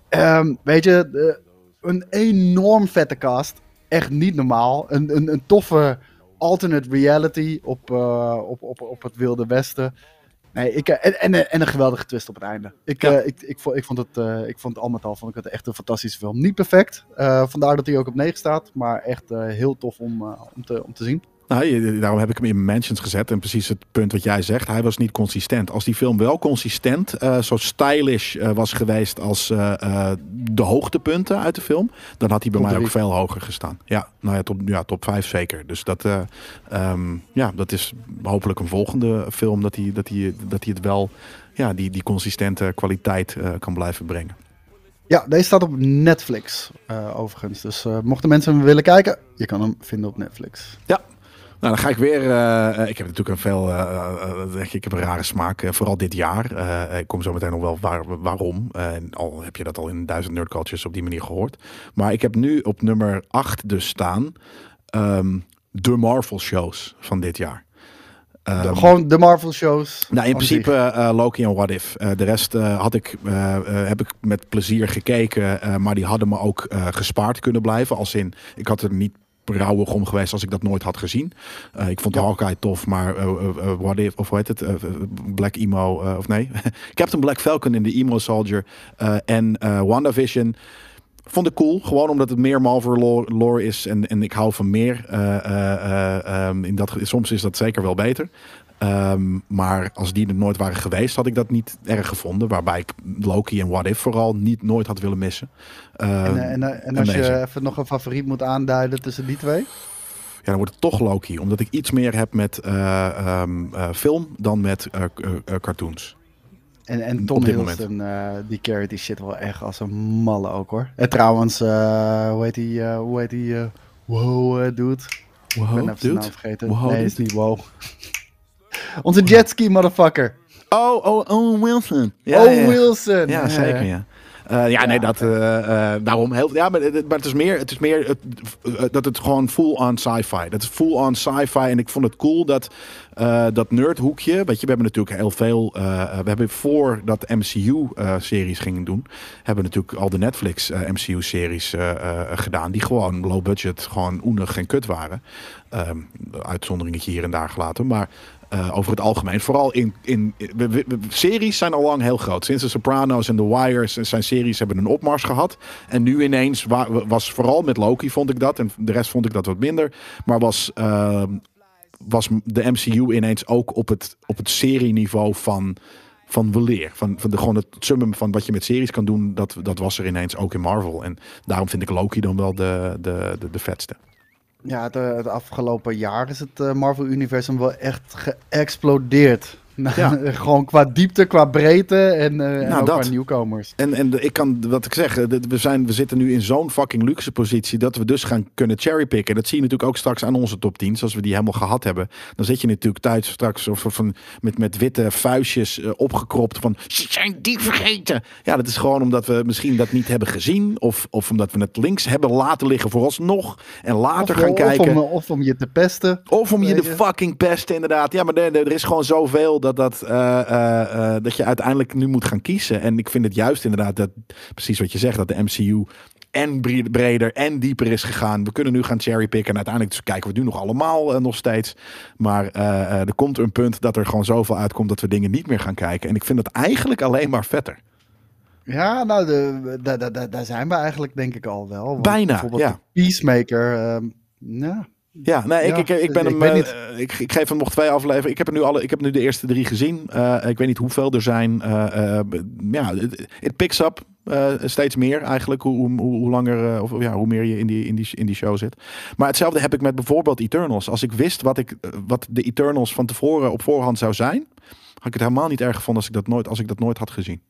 Ehm, weet je, eh, een enorm vette cast. Echt niet normaal. Een, een, een toffe alternate reality op, eh, op, op, op het Wilde Westen. Nee, ik, eh, en, en, en een geweldige twist op het einde. Ik, Ja. eh, ik, ik, vond, ik, vond het, eh, ik vond het al met al vond ik het echt een fantastische film. Niet perfect, vandaar dat hij ook op 9 staat. Maar echt heel tof om, om, te, om te zien. Nou, je- daarom heb ik hem in mentions gezet. En precies het punt wat jij zegt, hij was niet consistent. Als die film wel consistent, eh, zo stylish eh, was geweest als eh, eh, de hoogtepunten uit de film, dan had hij bij Top mij ook veel hoger gestaan. Ja, nou ja, top, ja, top 5 zeker. Dus dat, eh, ehm, ja, dat is hopelijk een volgende film dat hij, dat hij, dat hij het wel, ja, die, die consistente kwaliteit eh, kan blijven brengen. Ja, deze staat op Netflix eh, overigens. Dus eh, mochten mensen hem willen kijken, je kan hem vinden op Netflix. Ja. Nou, dan ga ik weer. eh, eh, ik heb natuurlijk een veel. eh, ik heb een rare smaak. vooral dit jaar. Ik kom zo meteen nog wel waar, waarom. En al heb je dat al in duizend nerdcultures op die manier gehoord. Maar ik heb nu op nummer 8 dus staan. ehm, de Marvel shows van dit jaar. Ehm, Gewoon de Marvel shows. nou, in principe eh, Loki en What If. De rest had ik, heb ik met plezier gekeken. maar die hadden me ook gespaard kunnen blijven. Als in, ik had er niet rouwig om geweest als ik dat nooit had gezien. Eh, ik vond Ja. Hawkeye tof, maar eh, What If, of hoe heet het? Black Emo, of nee? [laughs] Captain Black Falcon in de Emo Soldier en WandaVision. Vond ik cool, gewoon omdat het meer Marvel lore, lore is en, en ik hou van meer. Eh, eh, eh, ehm, in dat, soms is dat zeker wel beter. Ehm, maar als die er nooit waren geweest, had ik dat niet erg gevonden. Waarbij ik Loki en What If vooral niet nooit had willen missen. Ehm, En, eh, en, eh, en als je even nog een favoriet moet aanduiden tussen die twee. ja, dan wordt het toch Loki. Omdat ik iets meer heb met eh, ehm, eh, film dan met eh, eh, eh, cartoons. En, en Tom Hiddleston, eh, die carry die shit wel echt als een malle ook hoor. En trouwens, eh, hoe heet die, eh, hoe heet die, eh, wow dude? Ik ben Wow, even zijn naam dude. vergeten. Wow, nee, dude. is niet wow. Onze jetski motherfucker. Oh, oh, oh, Wilson. oh Wilson. Ja, zeker, ja. Eh, ja, nee, dat, eh, eh, daarom heel, ja, maar, het- maar het is meer, het is meer het, dat het gewoon full-on sci-fi. Dat is full-on sci-fi en ik vond het cool dat dat nerdhoekje, weet je, we hebben natuurlijk heel veel, we hebben voor dat MCU-series gingen doen, hebben natuurlijk al de Netflix MCU-series gedaan, die gewoon low budget, gewoon oenig en kut waren. Ehm uitzonderingetje hier en daar gelaten, maar eh, over het algemeen. Vooral in, in series zijn al lang heel groot. Sinds de Sopranos en The Wire zijn series hebben een opmars gehad. En nu ineens wa- was vooral met Loki vond ik dat. En de rest vond ik dat wat minder. Maar was, ehm, was de MCU ineens ook op het, op het serieniveau van, van weleer. Van, van de, gewoon het summum van wat je met series kan doen, dat, dat was er ineens ook in Marvel. En daarom vind ik Loki dan wel de, de, de vetste. Ja, het, het afgelopen jaar is het uh, Marvel-universum wel echt geëxplodeerd. Nou, ja. [laughs] gewoon qua diepte, qua breedte en, uh, nou, en ook dat. qua nieuwkomers. En, en ik kan, wat ik zeg, we, zijn, we zitten nu in zo'n fucking luxe positie dat we dus gaan kunnen cherrypicken. Dat zie je natuurlijk ook straks aan onze top 10, zoals we die helemaal gehad hebben. Dan zit je natuurlijk thuis straks of, van, met, met witte vuistjes uh, opgekropt van, ze zijn die vergeten. Ja, dat is gewoon omdat we misschien dat niet hebben gezien of, of omdat we het links hebben laten liggen vooralsnog en later of, gaan of kijken. Om, of om je te pesten. Of om je de fucking pesten, inderdaad. Ja, maar er, er is gewoon zoveel dat, dat, uh, uh, dat je uiteindelijk nu moet gaan kiezen. En ik vind het juist inderdaad dat, precies wat je zegt, dat de MCU en breder en dieper is gegaan. We kunnen nu gaan cherrypicken en uiteindelijk dus kijken we nu nog allemaal uh, nog steeds. Maar er komt een punt dat er gewoon zoveel uitkomt dat we dingen niet meer gaan kijken. En ik vind het eigenlijk alleen maar vetter. Ja, nou, de, daar zijn we eigenlijk denk ik al wel. Want Bijna, bijvoorbeeld ja. Peacemaker, uh, ja, ja, nee, Ja, ik, ik, ik ben hem. eh, ik, ik geef hem nog twee afleveringen. Ik heb er nu alle. Ik heb nu de eerste drie gezien. Eh, ik weet niet hoeveel er zijn. Eh, ja, het picks up. steeds meer eigenlijk, hoe, hoe, hoe langer, of ja, hoe meer je in die, in, die, in die show zit. Maar hetzelfde heb ik met bijvoorbeeld Eternals. Als ik wist wat, ik, wat de Eternals van tevoren op voorhand zou zijn, had ik het helemaal niet erg gevonden als ik dat nooit, als ik dat nooit had gezien.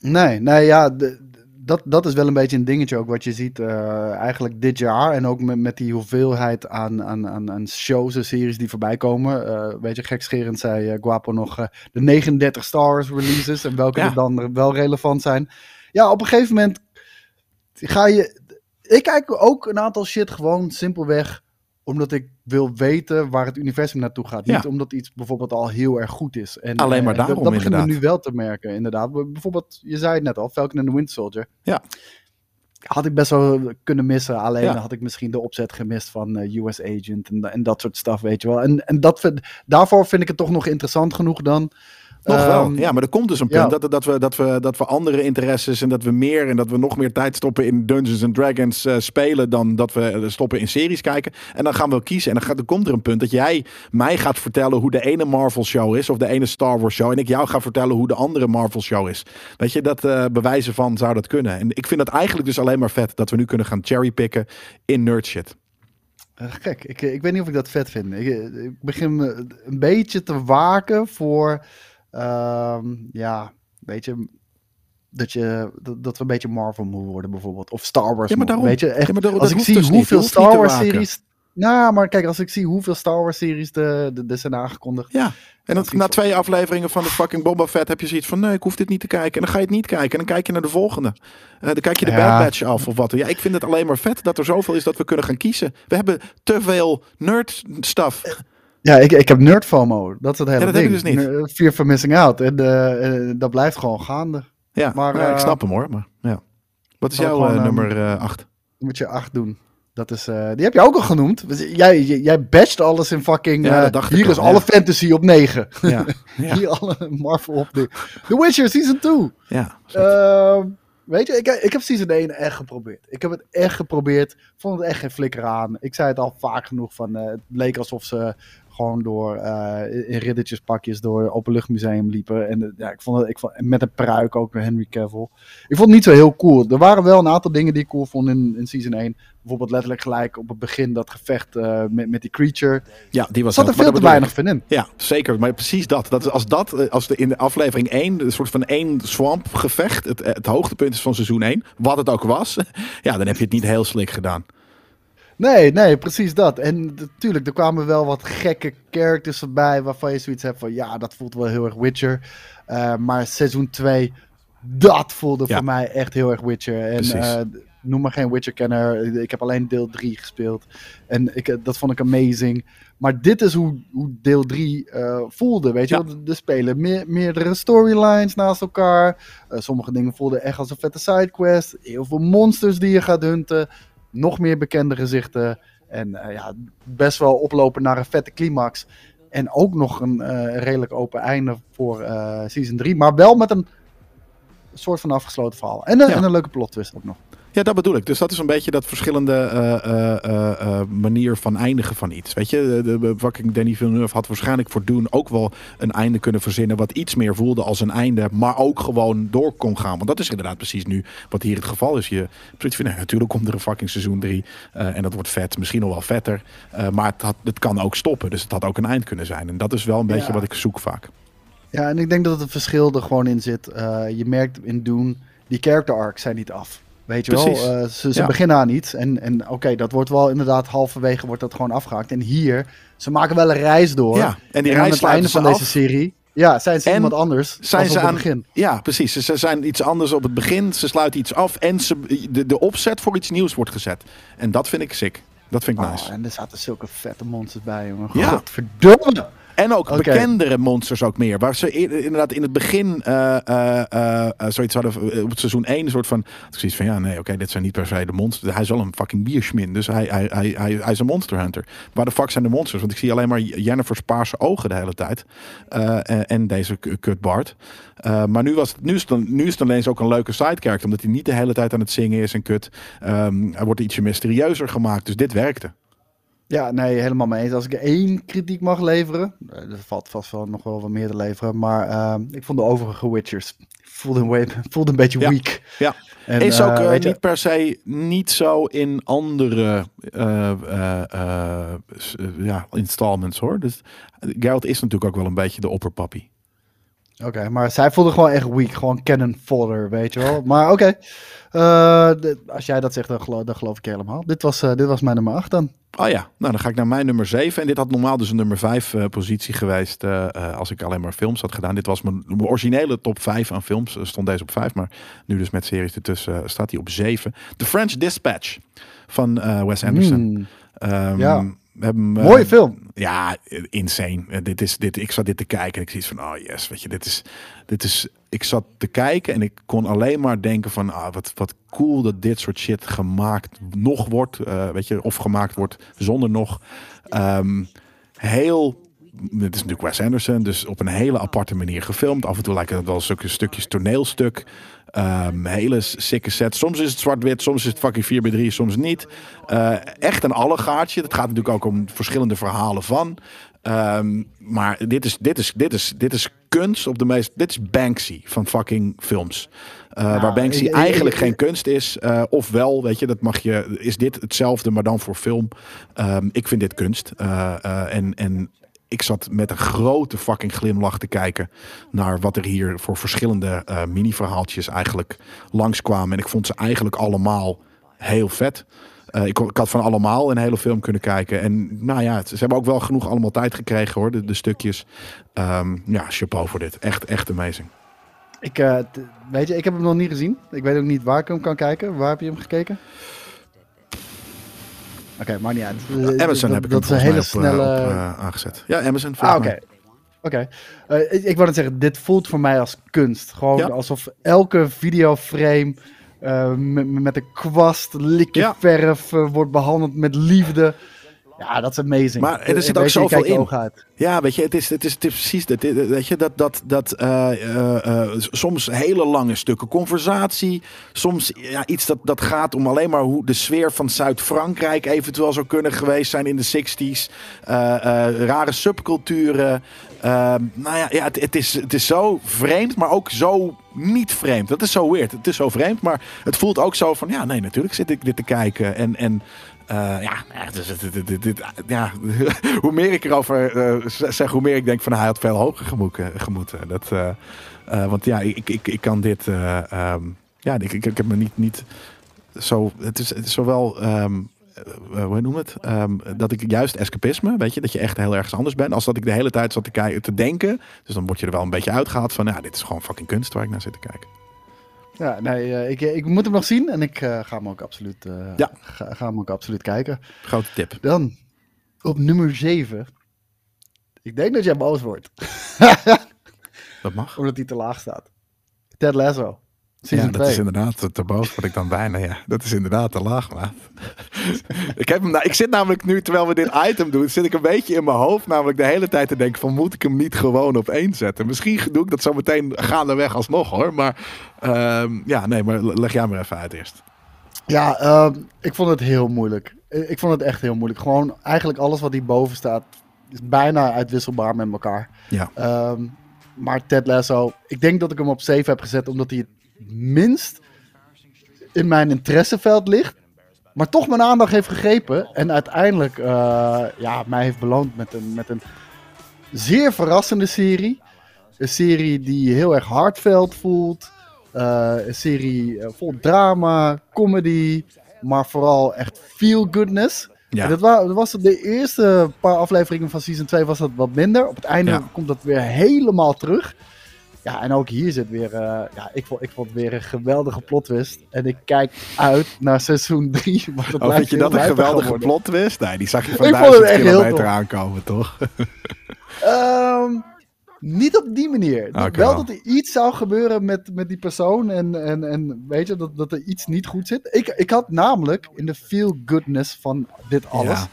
Nee, nee, ja, de- dat, dat is wel een beetje een dingetje ook wat je ziet eh, eigenlijk dit jaar. En ook met, met die hoeveelheid aan, aan, aan, aan shows en series die voorbij komen. Eh weet je, gekscherend zei eh, Guapo nog de 39 Star Wars releases en welke Ja. er dan wel relevant zijn. Ja, op een gegeven moment ga je... Ik kijk ook een aantal shit gewoon simpelweg omdat ik wil weten waar het universum naartoe gaat. Ja. Niet omdat iets bijvoorbeeld al heel erg goed is. En, Alleen maar eh, dat- daarom, Dat beginnen we nu wel te merken, inderdaad. Bijvoorbeeld, je zei het net al, Falcon and the Winter Soldier. Ja. Had ik best wel kunnen missen. Alleen Ja. had ik misschien de opzet gemist van eh, US Agent en, en dat soort stuff, weet je wel. En, en dat, vind- daarvoor vind ik het toch nog interessant genoeg dan. Nog wel. Ehm, Ja, maar er komt dus een ja. punt dat, dat, we, dat, we, dat we andere interesses en dat we meer en dat we nog meer tijd stoppen in Dungeons and Dragons eh, spelen dan dat we eh, stoppen in series kijken. En dan gaan we kiezen. En dan, gaat, dan komt er een punt dat jij mij gaat vertellen hoe de ene Marvel show is of de ene Star Wars show. En ik jou ga vertellen hoe de andere Marvel show is. Weet je, dat eh, bewijzen van zou dat kunnen. En ik vind het eigenlijk dus alleen maar vet dat we nu kunnen gaan cherrypicken in nerd shit. Gek, ik, ik weet niet of ik dat vet vind. Ik, ik begin een beetje te waken voor, ehm, ja, weet je, dat, je dat, dat we een beetje Marvel moeten worden bijvoorbeeld. Of Star Wars. Ja, maar daarom. Weet je, echt, Ja, maar dat- als ik zie dus hoeveel niet Star Wars series... Nou, maar kijk, als ik zie hoeveel Star Wars series er de, de, zijn aangekondigd. Ja, en dat, na twee afleveringen van de fucking Boba Fett heb je zoiets van... nee, ik hoef dit niet te kijken. En dan ga je het niet kijken. En dan kijk je naar de volgende. Eh, dan kijk je de Ja. Bad Batch af of wat. Ja, ik vind het alleen maar vet dat er zoveel is dat we kunnen gaan kiezen. We hebben te veel nerd stuff. Ja, ik, ik heb nerd FOMO. Dat is het hele Ja, dat heb ding. ik dus niet. Fear for missing out. En eh, eh, dat blijft gewoon gaande. Ja, Maar, ja, ik eh, snap hem hoor. Maar, ja. Wat is jouw gewoon, eh, ehm, nummer 8? Dan moet je acht doen. Dat is, die heb je ook al genoemd. Jij, jij, basht alles in fucking... Ja, dat dacht ik hier al, is ja. alle fantasy op 9. [laughs] ja, Hier alle Marvel op de... The Witcher Season 2. ja. Ehm, weet je, ik, ik heb Season 1 echt geprobeerd. Ik heb het echt geprobeerd. Vond het echt geen flikker aan. Ik zei het al vaak genoeg van... het leek alsof ze gewoon door... eh, in riddertjespakjes door het Openluchtmuseum liepen. En eh, ja, ik vond het... Ik vond, met een pruik ook door Henry Cavill. Ik vond het niet zo heel cool. Er waren wel een aantal dingen die ik cool vond in, in Season 1. Bijvoorbeeld letterlijk gelijk op het begin dat gevecht eh, met, met die creature. ja, die was zat er veel te weinig van in. Ja, zeker. Maar precies dat. dat is- als dat, eh, als de, in de aflevering 1, een soort van één swamp gevecht, het, het hoogtepunt is van seizoen 1, wat het ook was, [laughs] ja, dan heb je het niet heel slik gedaan. Nee, nee, precies dat. En natuurlijk, er kwamen wel wat gekke characters erbij waarvan je zoiets hebt van ja, dat voelt wel heel erg Witcher. Eh, maar seizoen 2, dat voelde Ja. voor mij echt heel erg Witcher. En eh, noem maar geen Witcher-kenner. Ik heb alleen deel 3 gespeeld. En ik, eh, dat vond ik amazing. Maar dit is hoe, hoe deel 3 eh, voelde. Weet je, Ja. er spelen meer, meerdere storylines naast elkaar. Sommige dingen voelden echt als een vette sidequest. Heel veel monsters die je gaat hunten. Nog meer bekende gezichten. En eh, ja, best wel oplopen naar een vette climax. En ook nog een eh, redelijk open einde voor eh, season 3. Maar wel met een soort van afgesloten verhaal. En, Ja. en een leuke plot twist ook nog. Ja, dat bedoel ik. Dus dat is een beetje dat verschillende uh, uh, uh, manier van eindigen van iets. Weet je, de, de fucking Danny Villeneuve had waarschijnlijk voor Doen ook wel een einde kunnen verzinnen wat iets meer voelde als een einde, maar ook gewoon door kon gaan. Want dat is inderdaad precies nu wat hier het geval is. Je vindt, nou, natuurlijk komt er een fucking seizoen 3 en dat wordt vet, misschien nog wel vetter, maar het, had, het kan ook stoppen. Dus het had ook een eind kunnen zijn. En dat is wel een beetje wat ik zoek vaak. Ja, en ik denk dat het verschil er gewoon in zit. je merkt in Doen, die character arcs zijn niet af. Weet je wel, uh, ze, ze beginnen aan iets. En, en oké, dat wordt wel inderdaad halverwege wordt dat gewoon afgehaakt. En hier, ze maken wel een reis door. Ja, en die reis aan het einde van deze serie. Ja, zijn ze iemand anders zijn ze aan het begin. Ja, precies. Ze, zijn iets anders op het begin. Ze sluiten iets af. En ze, de, de opzet voor iets nieuws wordt gezet. En dat vind ik sick. Dat vind ik oh, nice. En er zaten zulke vette monsters bij, jongen. Ja. Godverdomme! En ook bekendere monsters ook meer. Waar ze inderdaad in het begin uh, uh, zoiets hadden op het seizoen 1 een soort van... Ik zoiets van, ja nee, oké, dit zijn niet per se de monsters. Hij is al een fucking bierschmin, dus hij, hij, hij, hij, hij is een monster hunter. Waar de fuck zijn de monsters? Want ik zie alleen maar Jennifer's paarse ogen de hele tijd. en, en deze kut Bart. maar nu, was het, nu, is het, nu is het alleen ook een leuke sidecharacter. Omdat hij niet de hele tijd aan het zingen is en kut. Um, hij wordt ietsje mysterieuzer gemaakt. Dus dit werkte. Ja, nee, helemaal mee eens. Als ik één kritiek mag leveren, er eh, valt vast wel nog wel wat meer te leveren, maar uh, ik vond de overige Witchers voelde een, voelde een beetje weak. Ja, en, is ook uh, niet per se niet zo in andere ja, installments hoor. Dus Geralt is natuurlijk ook wel een beetje de opperpappy. Oké, maar zij voelde gewoon echt weak. Gewoon cannon fodder, weet je wel. Maar oké, als jij dat zegt, dan geloof, dan geloof ik helemaal. Dit was, dit was mijn nummer 8 dan. Oh ja, nou dan ga ik naar mijn nummer 7. En dit had normaal dus een nummer 5 uh, eh, positie geweest als ik alleen maar films had gedaan. Dit was mijn, mijn originele top 5 aan films. stond deze op 5, maar nu dus met series ertussen staat hij op 7. The French Dispatch van Wes Anderson. Mm. Um, ja. Hebben, Mooie film. Ja, insane. dit is, dit, ik zat dit te kijken en ik zie van, oh yes, weet je, dit is, dit is ik zat te kijken en ik kon alleen maar denken van ah, wat, wat cool dat dit soort shit gemaakt nog wordt. Uh, weet je, of gemaakt wordt zonder nog. Um, heel. Het is natuurlijk Wes Anderson, dus op een hele aparte manier gefilmd. Af en toe lijken het wel stukjes, stukjes toneelstuk. Um, hele sikke set. Soms is het zwart-wit, soms is het fucking 4 bij 3 soms niet. Uh, echt een allegaartje. Het gaat natuurlijk ook om verschillende verhalen van. Um, maar dit is, dit, is, dit, is, dit is kunst op de meest. Dit is Banksy van fucking films. Uh, nou, waar Banksy eigenlijk geen kunst is. Uh, of wel, weet je, dat mag je. Is dit hetzelfde, maar dan voor film? Um, ik vind dit kunst. Uh, en, en ik zat met een grote fucking glimlach te kijken naar wat er hier voor verschillende mini-verhaaltjes eigenlijk langskwamen. En ik vond ze eigenlijk allemaal heel vet. Uh, ik, ik, had van allemaal een hele film kunnen kijken. En nou ja, ze hebben ook wel genoeg allemaal tijd gekregen hoor, de, de stukjes. Um, ja, chapeau voor dit. Echt, echt amazing. Ik, uh, weet je, ik heb hem nog niet gezien. Ik weet ook niet waar ik hem kan kijken. Waar heb je hem gekeken? Oké, okay, maar niet uit. Amazon heb ik dat hem een hele op, snelle... Op, uh, aangezet. Ja, Amazon. Ah, oké. Okay. Oké. Okay. Uh, ik, ik wou net zeggen, dit voelt voor mij als kunst. Gewoon ja? alsof elke videoframe uh, met, een kwast, likje ja. verf, uh, wordt behandeld met liefde. Ja, dat is amazing. Maar er zit ook zoveel in. Ja, weet je, het is, het is, het is precies dat. Weet je, dat, dat, dat uh, uh, soms hele lange stukken conversatie. Soms ja, iets dat, dat gaat om alleen maar hoe de sfeer van Zuid-Frankrijk eventueel zou kunnen geweest zijn in de 60s. rare subculturen. Ehm, nou ja, ja het, het, is, het is zo vreemd, maar ook zo niet vreemd. Dat is zo weird. Het is zo vreemd, maar het voelt ook zo van... Ja, nee, natuurlijk zit ik dit te kijken. En, en ja, dit, dit, ja, [laughs] hoe meer ik erover uh, zeg, hoe meer ik denk van hij had veel hoger gemoeten. gemoeten. Dat, want ja, ik, ik, ik kan dit. Um, ja, ik, ik, heb me niet, niet zo. Het is, het is zowel. Um, hoe noem het? Um, dat ik juist escapisme, weet je, dat je echt heel ergens anders bent. Als dat ik de hele tijd zat te, kijken, te denken. Dus dan word je er wel een beetje uitgehaald van, ja, dit is gewoon fucking kunst waar ik naar zit te kijken. Ja, nee, uh, ik, ik moet hem nog zien en ik uh, ga hem ook absoluut, uh, ja. ga, ga, hem ook absoluut kijken. Grote tip. Dan op nummer 7. Ik denk dat jij boos wordt. [laughs] dat mag. Omdat hij te laag staat. Ted Lasso ja, dat is inderdaad te boos word ik dan bijna. Ja, dat is inderdaad te laag, maat. ik, heb hem, nou, ik zit namelijk nu, terwijl we dit item doen, zit ik een beetje in mijn hoofd namelijk de hele tijd te denken van moet ik hem niet gewoon op één zetten? Misschien doe ik dat zo meteen gaandeweg alsnog hoor. Maar uh, ja, nee, maar leg jij maar even uit eerst. Ja, ehm, ik vond het heel moeilijk. Ik vond het echt heel moeilijk. Gewoon eigenlijk alles wat hierboven staat is bijna uitwisselbaar met elkaar. Ja. Ehm, maar Ted Lasso, ik denk dat ik hem op 7 heb gezet omdat hij het minst in mijn interesseveld ligt. Maar toch mijn aandacht heeft gegrepen. En uiteindelijk uh, ja, mij heeft beloond met een, met een zeer verrassende serie. Een serie die heel erg hardveld voelt. Uh, een serie eh, vol drama, comedy, maar vooral echt feel goodness. Ja. dat, was, dat was de eerste paar afleveringen van season 2 was dat wat minder. Op het einde komt dat weer helemaal terug. Ja, en ook hier zit weer, uh, ja, ik vond, ik vond weer een geweldige plot twist. En ik kijk uit naar seizoen 3. Oh, vind je dat een geweldige plot twist? Nee, die zag je van ik duizend kilometer aankomen, toch? um, [laughs] Niet op die manier. Okay, wel dat er iets zou gebeuren met, met die persoon en, en, en weet je, dat, dat er iets niet goed zit. Ik, ik had namelijk in de feel-goodness van dit alles,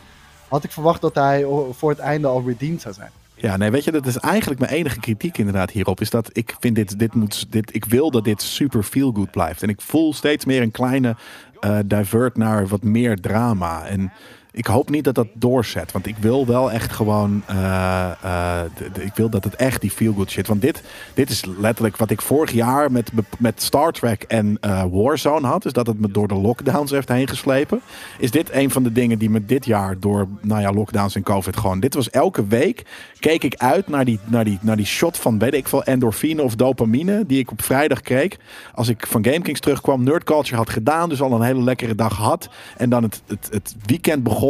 had ik verwacht dat hij voor het einde al redeemed zou zijn. Ja, nee, weet je, dat is eigenlijk mijn enige kritiek inderdaad hierop. Is dat ik vind dit, dit moet, dit, ik wil dat dit super feel good blijft. En ik voel steeds meer een kleine uh, divert naar wat meer drama. En ik hoop niet dat dat doorzet. Want ik wil wel echt gewoon. Uh, uh, ik wil dat het echt die feel good shit. Want dit, dit is letterlijk wat ik vorig jaar met, met Star Trek en uh, Warzone had. Dus dat het me door de lockdowns heeft heen geslepen. Is dit een van de dingen die me dit jaar door nou ja, lockdowns en COVID gewoon. Dit was elke week. Keek ik uit naar die, naar die, naar die shot van weet ik veel endorfine of dopamine. Die ik op vrijdag kreeg. Als ik van GameKings terugkwam. Nerd Culture had gedaan. Dus al een hele lekkere dag had. En dan het, het, het weekend begon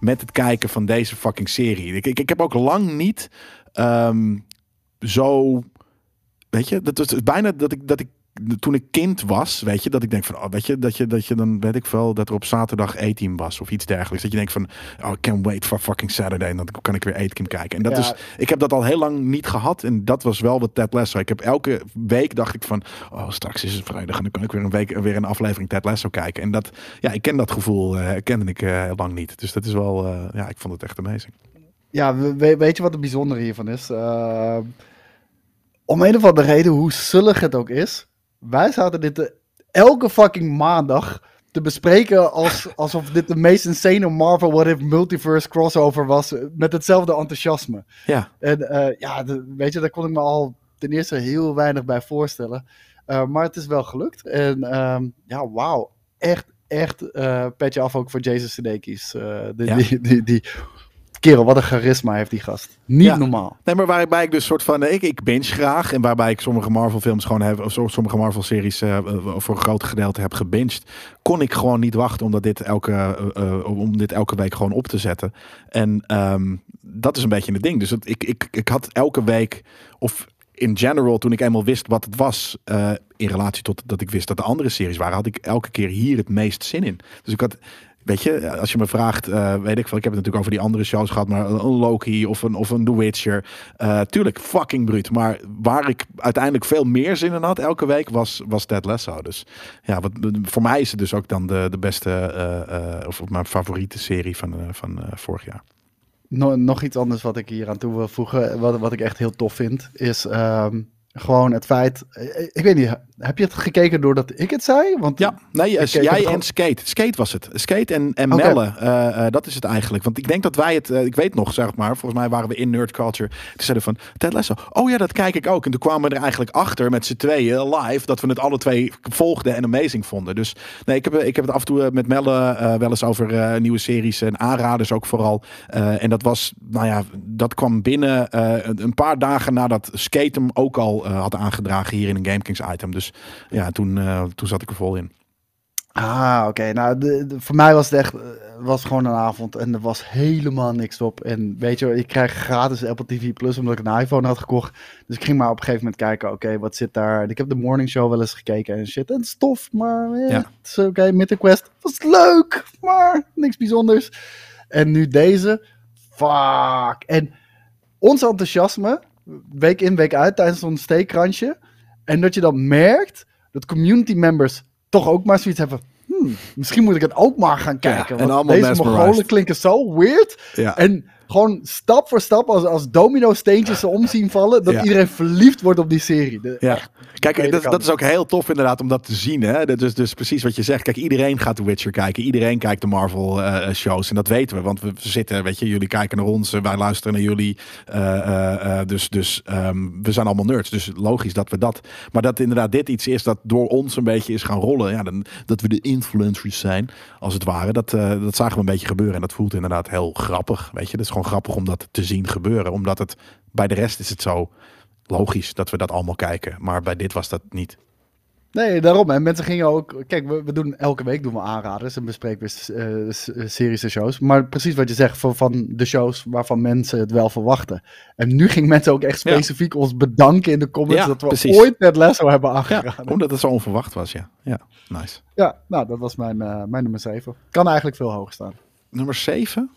met het kijken van deze fucking serie. Ik, ik, ik heb ook lang niet um, zo. Weet je, dat was bijna dat ik, dat ik toen ik kind was, weet je, dat ik denk van, oh, weet je, dat je, dat je dan, weet ik veel, dat er op zaterdag E-team was of iets dergelijks. Dat je denkt van, oh, I can't wait for fucking Saturday. En dan kan ik weer E-team kijken. En dat is, ik heb dat al heel lang niet gehad. En dat was wel wat Ted Lasso. Ik heb elke week dacht ik van, oh, straks is het vrijdag en dan kan ik weer een week weer een aflevering Ted Lasso kijken. En dat, ja, ik ken dat gevoel, uh, kende ik uh, heel lang niet. Dus dat is wel, uh, ja, ik vond het echt amazing. Ja, we, weet je wat het bijzondere hiervan is? om een of andere reden, hoe zullig het ook is, wij zaten dit elke fucking maandag te bespreken als, [laughs] alsof dit de meest insane Marvel What If Multiverse crossover was. Met hetzelfde enthousiasme. Ja. En uh, ja, de, weet je, daar kon ik me al ten eerste heel weinig bij voorstellen. Uh, maar het is wel gelukt. En um, ja, wauw. Echt, echt uh, petje af ook voor Jason Sudeikis. die, ja. die, die, die Kerel, wat een charisma heeft die gast. Niet normaal. Nee, maar waarbij ik dus soort van. Ik, ik binge graag. En waarbij ik sommige Marvel films gewoon heb. Of sommige Marvel series uh, voor een groot gedeelte heb gebinged. Kon ik gewoon niet wachten om, dat dit, elke, uh, om dit elke week gewoon op te zetten. En um, dat is een beetje het ding. Dus het, ik, ik, ik had elke week. Of in general, toen ik eenmaal wist wat het was, uh, in relatie tot dat ik wist dat de andere series waren, had ik elke keer hier het meest zin in. Dus ik had, Weet je, als je me vraagt, uh, weet ik veel, ik heb het natuurlijk over die andere shows gehad, maar een Loki of een, of een The Witcher. Uh, tuurlijk, fucking bruut. Maar waar ik uiteindelijk veel meer zin in had elke week, was, was Ted Lasso. Dus ja, wat, voor mij is het dus ook dan de, de beste, uh, of mijn favoriete serie van, van vorig jaar. Nog, nog iets anders wat ik hier aan toe wil voegen, wat, wat ik echt heel tof vind, is um, gewoon het feit. Ik weet niet, heb je het gekeken doordat ik het zei? Want ja, nee, jij en Skate. Skate was het. Skate en, en okay. Melle, uh, uh, dat is het eigenlijk. Want ik denk dat wij het, uh, ik weet nog, zeg maar, volgens mij waren we in Nerd Culture. Toen zeiden van, Ted Lasso, oh ja, dat kijk ik ook. En toen kwamen we er eigenlijk achter met z'n tweeën live, dat we het alle twee volgden en amazing vonden. Dus nee, ik heb, ik heb het af en toe met Melle wel eens over nieuwe series en aanraders ook vooral. en dat was, nou ja, dat kwam binnen een paar dagen nadat Skate hem ook al had aangedragen hier in een GameKings item. Dus ja, toen, uh, toen zat ik er vol in. Ah, oké. Nou, de, de, voor mij was het echt eh, was gewoon een avond en er was helemaal niks op. En weet je, ik krijg gratis Apple TV Plus omdat ik een iPhone had gekocht. Dus ik ging maar op een gegeven moment kijken, oké, wat zit daar? Ik heb de morning show wel eens gekeken en shit. En stof, maar eh, ja. het is oké. Okay. Mythic Quest was leuk, maar niks bijzonders. En nu deze, fuck. En ons enthousiasme, week in, week uit, tijdens zo'n steekkransje en dat je dan merkt dat community members toch ook maar zoiets hebben. Hmm, misschien moet ik het ook maar gaan kijken. Ja, en allemaal deze Mongolen klinken zo weird. Ja. En gewoon stap voor stap, als, als domino steentjes ze omzien vallen, dat Ja. iedereen verliefd wordt op die serie. De- Ja. Kijk, dat, dat is ook heel tof inderdaad om dat te zien. Hè? Dat is dus precies wat je zegt. Kijk, iedereen gaat The Witcher kijken. Iedereen kijkt de Marvel eh, shows. En dat weten we, want we zitten, weet je, jullie kijken naar ons. eh, Wij luisteren naar jullie. Eh, eh, eh, dus dus ehm, we zijn allemaal nerds. Dus logisch dat we dat. Maar dat inderdaad dit iets is dat door ons een beetje is gaan rollen. Ja, dan, dat we de influencers zijn, als het ware. Dat, eh, dat zagen we een beetje gebeuren. En dat voelt inderdaad heel grappig. Weet je, het is gewoon grappig om dat te zien gebeuren. Omdat het bij de rest is het zo logisch dat we dat allemaal kijken. Maar bij dit was dat niet. Nee, daarom. En mensen gingen ook. Kijk, we, we doen elke week doen we aanraders en bespreken we eh, series en shows. Maar precies wat je zegt van, van de shows waarvan mensen het wel verwachten. En nu gingen mensen ook echt Ja. specifiek ons bedanken in de comments Ja, dat we precies. ooit Ted Lasso hebben Ja, aangeraden. Ja, omdat het zo onverwacht was, ja. Ja, nice. nou, dat was mijn, eh, mijn nummer 7. Kan eigenlijk veel hoger staan. Nummer 7?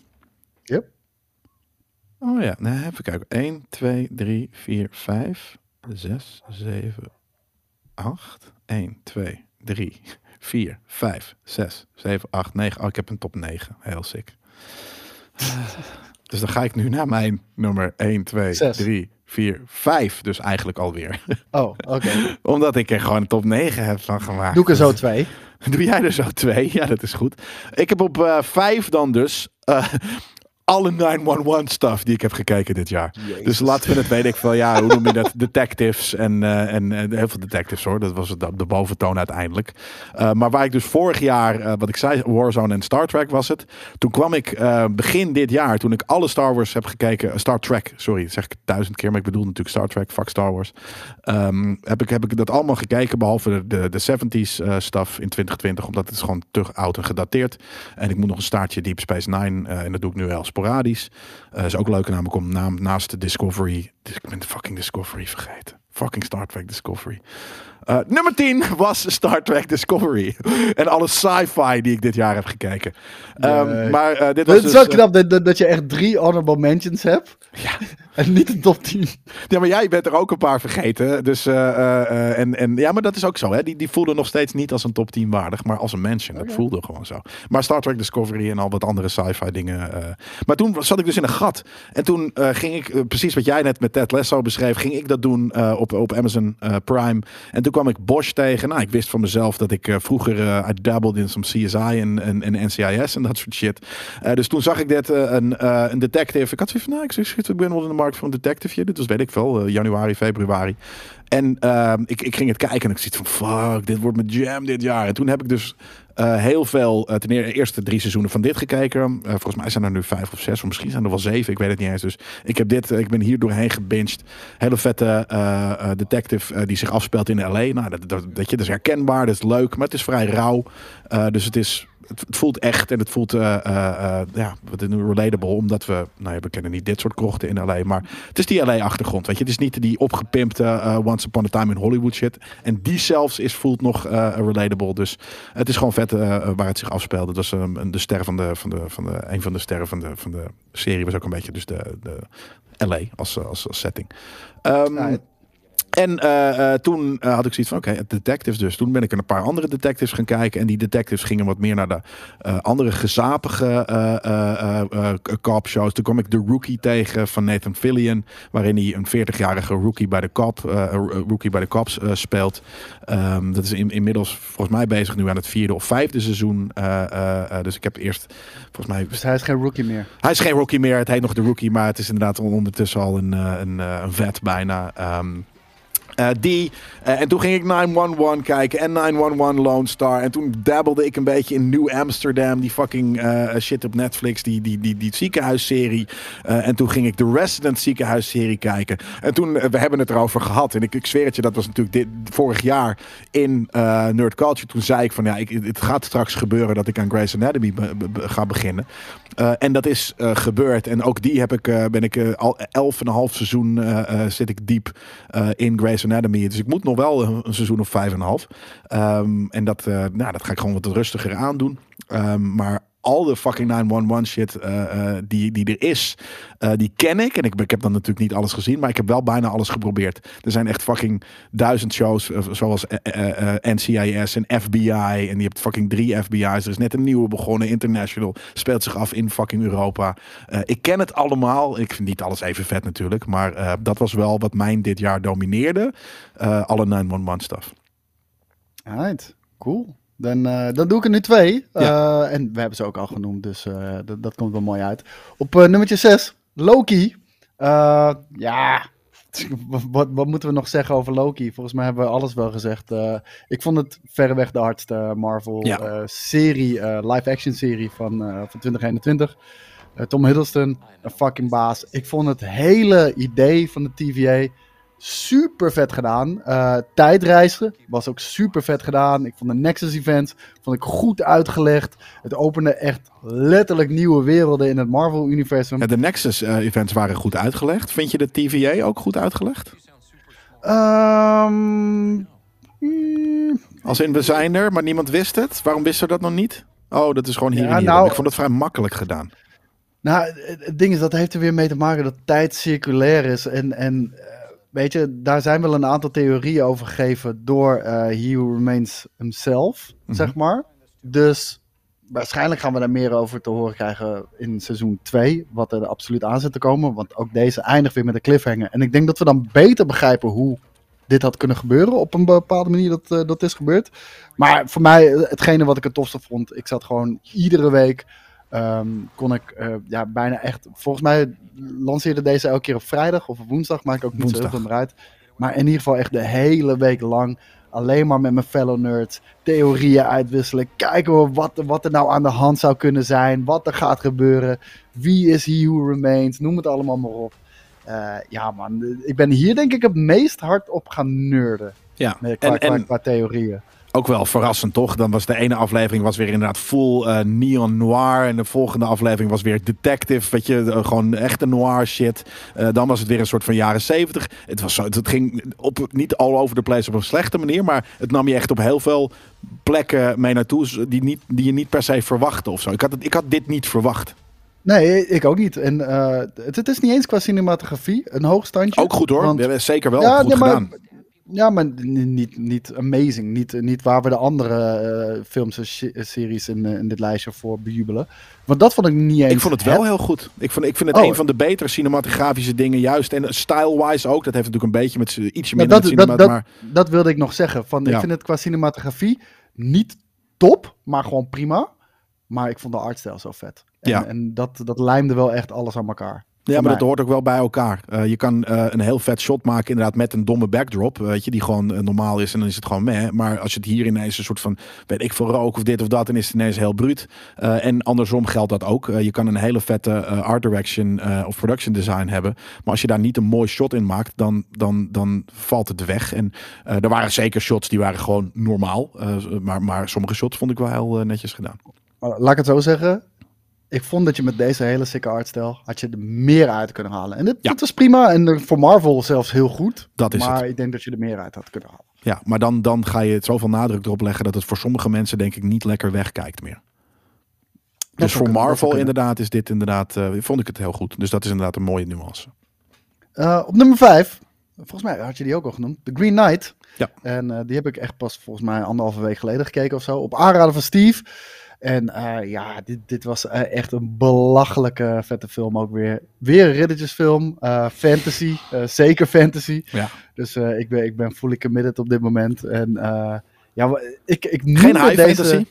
Oh ja, nee, even kijken. 1, 2, 3, 4, 5, 6, 7, 8. 1, 2, 3, 4, 5, 6, 7, 8, 9. Oh, ik heb een top 9. Heel sick. Dus dan ga ik nu naar mijn nummer 1, 2, Zes. 3, 4, 5. Dus eigenlijk alweer. Oh, oké. [laughs] Omdat ik er gewoon een top 9 heb van gemaakt. Doe ik er zo twee. [laughs] Doe jij er zo twee? Ja, dat is goed. Ik heb op eh, vijf dan dus eh, alle 911 stuff die ik heb gekeken dit jaar. Dus laten we het, weet ik veel, ja, hoe noem je dat? [laughs] Detectives en, eh, en eh, heel veel detectives hoor. Dat was het, de boventoon uiteindelijk. Eh, maar waar ik dus vorig jaar, wat ik zei, Warzone en Star Trek was het. Toen kwam ik begin dit jaar, toen ik alle Star Wars heb gekeken, Star Trek, sorry, dat zeg ik duizend keer, maar ik bedoel natuurlijk Star Trek, fuck Star Wars. Ehm, heb, ik, heb ik dat allemaal gekeken, behalve de, de, de 70s eh, stuff in 2020, omdat het is gewoon te oud en gedateerd. En ik moet nog een staartje Deep Space Nine, en dat doe ik nu wel sporadisch. Eh is ook leuk, namelijk om naam, naast de Discovery, ik ben de fucking Discovery vergeten. Fucking Star Trek Discovery. Eh, nummer 10 was Star Trek Discovery. en alle sci-fi die ik dit jaar heb gekeken. Ehm, Nee. maar eh, dit was Het is dus, wel eh, knap dat, dat, je echt drie honorable mentions hebt. Ja. [laughs] En niet een top 10. Ja, maar jij bent er ook een paar vergeten. Dus, en, en, ja, maar dat is ook zo. Hè? Die, die voelden nog steeds niet als een top 10 waardig, maar als een mention. Dat voelde gewoon zo. Maar Star Trek Discovery en al wat andere sci-fi dingen. Maar toen zat ik dus in een gat. En toen ging ik, precies wat jij net met Ted Lasso beschreef, ging ik dat doen op, op Amazon Prime. En toen kwam ik Bosch tegen. Nou, ik wist van mezelf dat ik eh, vroeger eh I in some CSI en, en, NCIS en dat soort shit. Eh, dus toen zag ik dit, een, een detective. Ik had zoiets van, nou, ik, shit, ik ben wel in de markt voor een detective. Dit was, weet ik eh, januari, februari. En ehm, ik, ik ging het kijken en ik zit van, fuck, dit wordt mijn jam dit jaar. En toen heb ik dus eh, heel veel, eh, ten eerste drie seizoenen van dit gekeken. Eh, volgens mij zijn er nu vijf of zes, of misschien zijn er wel zeven, ik weet het niet eens. Dus ik heb dit, ik ben hier doorheen gebinged. Hele vette detective die zich afspeelt in LA. Nou, dat, dat, weet je, dat is herkenbaar, dat is leuk, maar het is vrij rauw. Dus het is het, voelt echt en het voelt eh, eh, ja, relatable, omdat we, nou ja, we kennen niet dit soort krochten in LA, maar het is die LA-achtergrond, weet je. Het is niet die opgepimpte Once Upon a Time in Hollywood shit. En die zelfs is, voelt nog relatable, dus het is gewoon vet waar het zich afspeelde. Dat was um, de ster van de, van de, van de, een van de sterren van de, van de serie was ook een beetje dus de, de LA als, als, als setting. Ehm, en eh, eh, toen eh, had ik zoiets van, oké, detectives dus. Toen ben ik een paar andere detectives gaan kijken. En die detectives gingen wat meer naar de andere gezapige cop shows. Toen kwam ik The Rookie tegen van Nathan Fillion. Waarin hij een 40-jarige rookie bij de cop, rookie bij de cops speelt. Ehm, dat is in, inmiddels volgens mij bezig nu aan het vierde of vijfde seizoen. Dus ik heb eerst, volgens mij... Dus hij is geen rookie meer. Hij is geen rookie meer. Het heet nog de rookie, maar het is inderdaad ondertussen al een, een, een vet bijna. Eh, die. Eh, en toen ging ik 911 kijken en 911 Lone Star. En toen dabbelde ik een beetje in New Amsterdam. Die fucking eh, shit op Netflix. Die, die, die, die ziekenhuisserie. Eh, en toen ging ik de Resident ziekenhuisserie kijken. En toen, eh, we hebben het erover gehad. En ik, ik zweer het je, dat was natuurlijk dit, vorig jaar in eh, Nerd Culture. Toen zei ik van ja, ik, het gaat straks gebeuren dat ik aan Grey's Anatomy ga beginnen. Eh, en dat is eh, gebeurd. En ook die heb ik, eh, ben ik al elf en een half seizoen zit ik diep in Grey's Anatomy. Dus ik moet nog wel een, seizoen of vijf en een half. Ehm, en dat, nou, dat ga ik gewoon wat rustiger aandoen. Ehm, maar al de fucking 911 shit eh, eh, die, die er is, eh, die ken ik. En ik, ik heb dan natuurlijk niet alles gezien, maar ik heb wel bijna alles geprobeerd. Er zijn echt fucking duizend shows, zoals NCIS en FBI. En je hebt fucking drie FBI's. Er is net een nieuwe begonnen, International. Speelt zich af in fucking Europa. Ik ken het allemaal. Ik vind niet alles even vet natuurlijk. Maar dat was wel wat mijn dit jaar domineerde. Alle 911 stuff. Alright, cool. Dan, eh, dan doe ik er nu twee. Ja. Eh, en we hebben ze ook al genoemd, dus eh, dat, komt wel mooi uit. Op nummertje 6, Loki. Ja, [laughs] wat, wat moeten we nog zeggen over Loki? Volgens mij hebben we alles wel gezegd. Ik vond het verreweg de hardste Marvel Ja. eh, serie, eh, live-action serie van, van 2021. Eh, Tom Hiddleston, een fucking baas. Ik vond het hele idee van de TVA super vet gedaan. Eh, tijdreizen was ook super vet gedaan. Ik vond de Nexus event vond ik goed uitgelegd. Het opende echt letterlijk nieuwe werelden in het Marvel universum. Ja, de Nexus eh, events waren goed uitgelegd. Vind je de TVA ook goed uitgelegd? Ehm, mm, Als in we zijn er, maar niemand wist het. Waarom wisten we dat nog niet? Oh, dat is gewoon hier Ja, en hier. nou- ik vond het vrij makkelijk gedaan. Nou, het ding is, dat heeft er weer mee te maken dat tijd circulair is. En, en weet je, daar zijn wel een aantal theorieën over gegeven door eh He Who Remains himself, Mhm. zeg maar. Dus waarschijnlijk gaan we daar meer over te horen krijgen in seizoen 2, wat er absoluut aan zit te komen. Want ook deze eindigt weer met een cliffhanger. En ik denk dat we dan beter begrijpen hoe dit had kunnen gebeuren op een bepaalde manier dat eh, dat is gebeurd. Maar voor mij, eh, hetgene wat ik het tofste vond, ik zat gewoon iedere week Ehm, kon ik eh, ja, bijna echt. Volgens mij lanceerde deze elke keer op vrijdag of op woensdag. Maakt ook niet zo heel Woensdag. veel meer uit. Maar in ieder geval echt de hele week lang. Alleen maar met mijn fellow nerds. Theorieën uitwisselen. Kijken we wat, wat er nou aan de hand zou kunnen zijn. Wat er gaat gebeuren. Wie is he who remains. Noem het allemaal maar op. Eh, ja man, ik ben hier denk ik het meest hard op gaan nerden. Ja, Met, qua, en, qua, en qua theorieën. Ook wel verrassend toch? Dan was de ene aflevering was weer inderdaad full eh, neon noir. En de volgende aflevering was weer detective. Weet je, eh, gewoon echte noir shit. Eh, dan was het weer een soort van jaren zeventig. Het, was zo, het, het ging op, niet all over the place op een slechte manier. Maar het nam je echt op heel veel plekken mee naartoe. Die, niet, die je niet per se verwachtte of zo. Ik had, het, ik had dit niet verwacht. Nee, ik ook niet. En het, het is niet eens qua cinematografie een hoog standje. Ook goed hoor. Want- Zeker wel ja, goed nee, maar, gedaan. Ja, maar niet, niet amazing. Niet, niet waar we de andere eh, films en se- series in, eh, in dit lijstje voor bejubelen. Want dat vond ik niet eens. Ik vond het wel heel goed. Ik, vond, ik vind het Oh. een van de betere cinematografische dingen juist. En style-wise ook. Dat heeft natuurlijk een beetje met ietsje Nou, minder dat, met dat, cinema, dat, maar dat wilde ik nog zeggen. Van, Ik vind het qua cinematografie niet top, maar gewoon prima. Maar ik vond de artstijl zo vet. En, Ja. en dat, dat lijmde wel echt alles aan elkaar. Ja, maar mij. dat hoort ook wel bij elkaar. Eh, je kan eh, een heel vet shot maken, inderdaad, met een domme backdrop. Weet je, die gewoon eh, normaal is en dan is het gewoon meh. Maar als je het hier ineens een soort van, weet ik veel, rook of dit of dat, dan is het ineens heel bruut. Eh, en andersom geldt dat ook. Eh, je kan een hele vette eh, art direction eh, of production design hebben. Maar als je daar niet een mooi shot in maakt, dan, dan, dan valt het weg. En eh, er waren zeker shots die waren gewoon normaal. Eh, maar, maar sommige shots vond ik wel heel eh, netjes gedaan. Laat ik het zo zeggen. Ik vond dat je met deze hele sikke artstijl had je er meer uit kunnen halen. En dit, Ja. dit was prima. En eh, voor Marvel zelfs heel goed. Dat is maar het. ik denk dat je er meer uit had kunnen halen. Ja, maar dan, dan ga je het zoveel nadruk erop leggen dat het voor sommige mensen denk ik niet lekker wegkijkt meer. Dus voor Marvel inderdaad is dit inderdaad, eh, vond ik het heel goed. Dus dat is inderdaad een mooie nuance. Eh, op nummer 5. Volgens mij had je die ook al genoemd. The Green Knight. Ja. En die heb ik echt pas volgens mij anderhalve week geleden gekeken of zo. Op aanraden van Steve. En eh, ja, dit, dit was eh, echt een belachelijke vette film ook weer. Weer een riddertjesfilm. eh, fantasy. eh, zeker fantasy. Ja. Dus eh, ik, ben, ik ben fully committed op dit moment. En eh, ja, ik, ik Geen high deze... fantasy?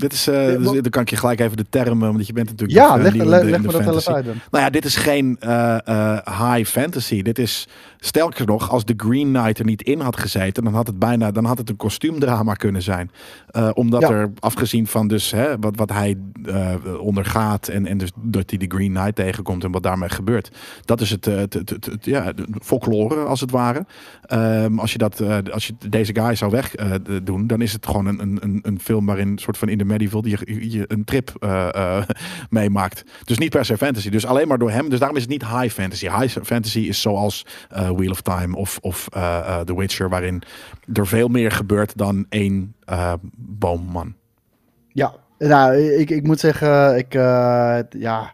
Dit is, eh, dus, dan kan ik je gelijk even de term, eh, want je bent natuurlijk Ja, leg, leg, leg me dat wel even uit dan. Nou ja, dit is geen eh, high fantasy. Dit is, sterker nog, als de Green Knight er niet in had gezeten, dan had het bijna, dan had het een kostuumdrama kunnen zijn. Omdat Ja. er, afgezien van dus hè, wat, wat hij ondergaat en, en dus dat hij de Green Knight tegenkomt en wat daarmee gebeurt. Dat is het, het, het, ja, folklore als het ware. Ehm, als je dat, als je deze guy zou weg eh, d- doen, dan is het gewoon een, een, een, een film waarin een soort van in de medieval die je, je een trip eh, eh, [laughs] meemaakt. Dus niet per se fantasy. Dus alleen maar door hem. Dus daarom is het niet high fantasy. High fantasy is zoals eh, Wheel of Time of, of The Witcher, waarin er veel meer gebeurt dan één boomman. Ja, Nou, ik, ik moet zeggen, ik, ja,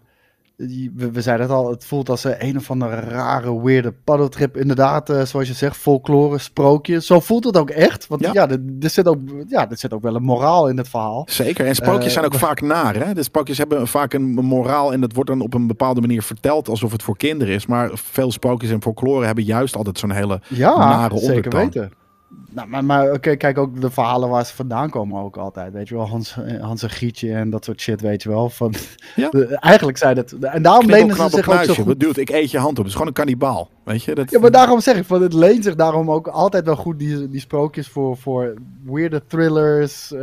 we, we zeiden het al, het voelt als een of andere rare, weirde paddeltrip. Inderdaad, uh, zoals je zegt, folklore, sprookje. Zo voelt het ook echt. Want ja, ja er, zit ook, ja er zit ook wel een moraal in het verhaal. Zeker, en sprookjes uh, zijn ook vaak naar. Hè? De sprookjes hebben vaak een moraal en dat wordt dan op een bepaalde manier verteld alsof het voor kinderen is. Maar veel sprookjes en folklore hebben juist altijd zo'n hele ja, nare ondertoon. zeker weten. Nou, maar, maar okay, kijk ook de verhalen waar ze vandaan komen ook altijd. Weet je wel, Hans, Hans en Gietje en dat soort shit, weet je wel. Van, ja. [laughs] de, eigenlijk zijn het... En daarom lenen ze zich ook zo goed... Bedoelt, ik eet je hand op. Het is gewoon een kannibaal, weet je. Dat... Ja, maar daarom zeg ik, van, het leent zich daarom ook altijd wel goed, die, die sprookjes, voor, voor weirde thrillers. Uh,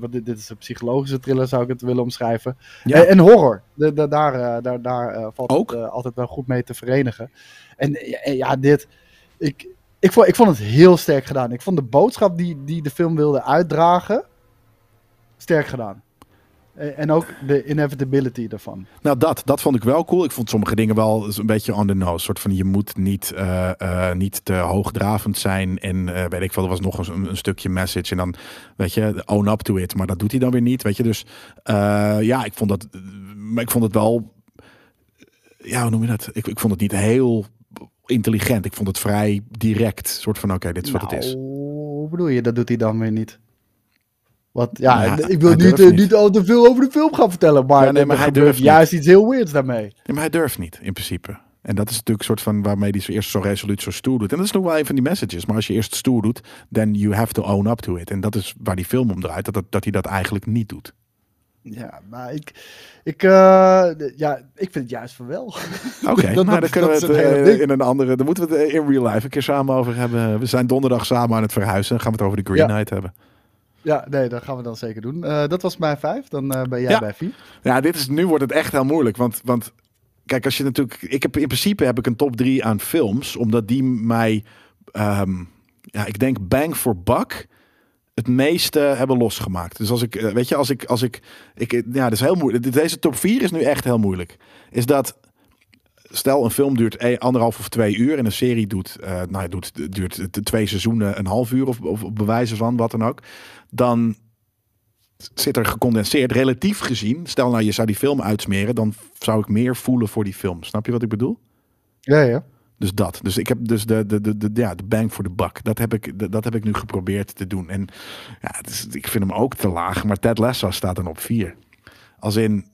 want dit, dit, is een psychologische thriller, zou ik het willen omschrijven. Ja. En, en horror. De, de, daar daar, daar uh, valt ook? het altijd wel goed mee te verenigen. En ja, dit... Ik, ik vond, ik vond het heel sterk gedaan. Ik vond de boodschap die, die de film wilde uitdragen sterk gedaan. En ook de inevitability ervan. Nou, dat, dat vond ik wel cool. Ik vond sommige dingen wel een beetje on the nose. soort van je moet niet, uh, uh, niet te hoogdravend zijn. En weet ik veel, er was nog een, een, stukje message. En dan, weet je, own up to it. Maar dat doet hij dan weer niet. Weet je, dus ja, ik vond dat. Maar ik vond het wel. Ja, hoe noem je dat? Ik, ik vond het niet heel intelligent. Ik vond het vrij direct. soort van, oké, okay, dit is nou, wat het is. Hoe bedoel je? Dat doet hij dan weer niet. Wat, ja, ja ik wil niet, niet. niet al te veel over de film gaan vertellen, maar, ja, nee, maar hij durft juist iets heel weirds daarmee. Nee, maar hij durft niet, in principe. En dat is natuurlijk een soort van waarmee hij zo eerst zo resoluut zo stoer doet. En dat is nog wel een van die messages. Maar als je eerst stoer doet, then you have to own up to it. En dat is waar die film om draait, dat, dat, dat hij dat eigenlijk niet doet. Ja, maar ik, ik, uh, ja, ik vind het juist van wel. Oké, okay, [laughs] nou, dan kunnen we het uh, in een andere. Dan moeten we het in real life een keer samen over hebben. We zijn donderdag samen aan het verhuizen. Dan gaan we het over de Green ja. Knight hebben. Ja, nee, dat gaan we dan zeker doen. Uh, dat was mijn vijf. Dan ben jij ja. bij vier. Ja, dit is, nu wordt het echt heel moeilijk. Want, want kijk, als je natuurlijk. Ik heb in principe heb ik een top drie aan films, omdat die mij. Um, ja, ik denk bang for buck het meeste hebben losgemaakt. Dus als ik, weet je, als ik, als ik, ik ja, dat is heel moeilijk. Deze top 4 is nu echt heel moeilijk. Is dat, stel een film duurt een, anderhalf of twee uur en een serie doet, uh, nou, doet, duurt twee seizoenen een half uur of, of bewijzen van wat dan ook, dan zit er gecondenseerd, relatief gezien. Stel nou, je zou die film uitsmeren, dan zou ik meer voelen voor die film. Snap je wat ik bedoel? Ja, ja. Dus dat. Dus ik heb dus de, de, de, de, ja, de bang voor de buck. Dat heb, ik, de, dat heb ik nu geprobeerd te doen. En ja, is, ik vind hem ook te laag. Maar Ted Lasso staat dan op vier. Als in,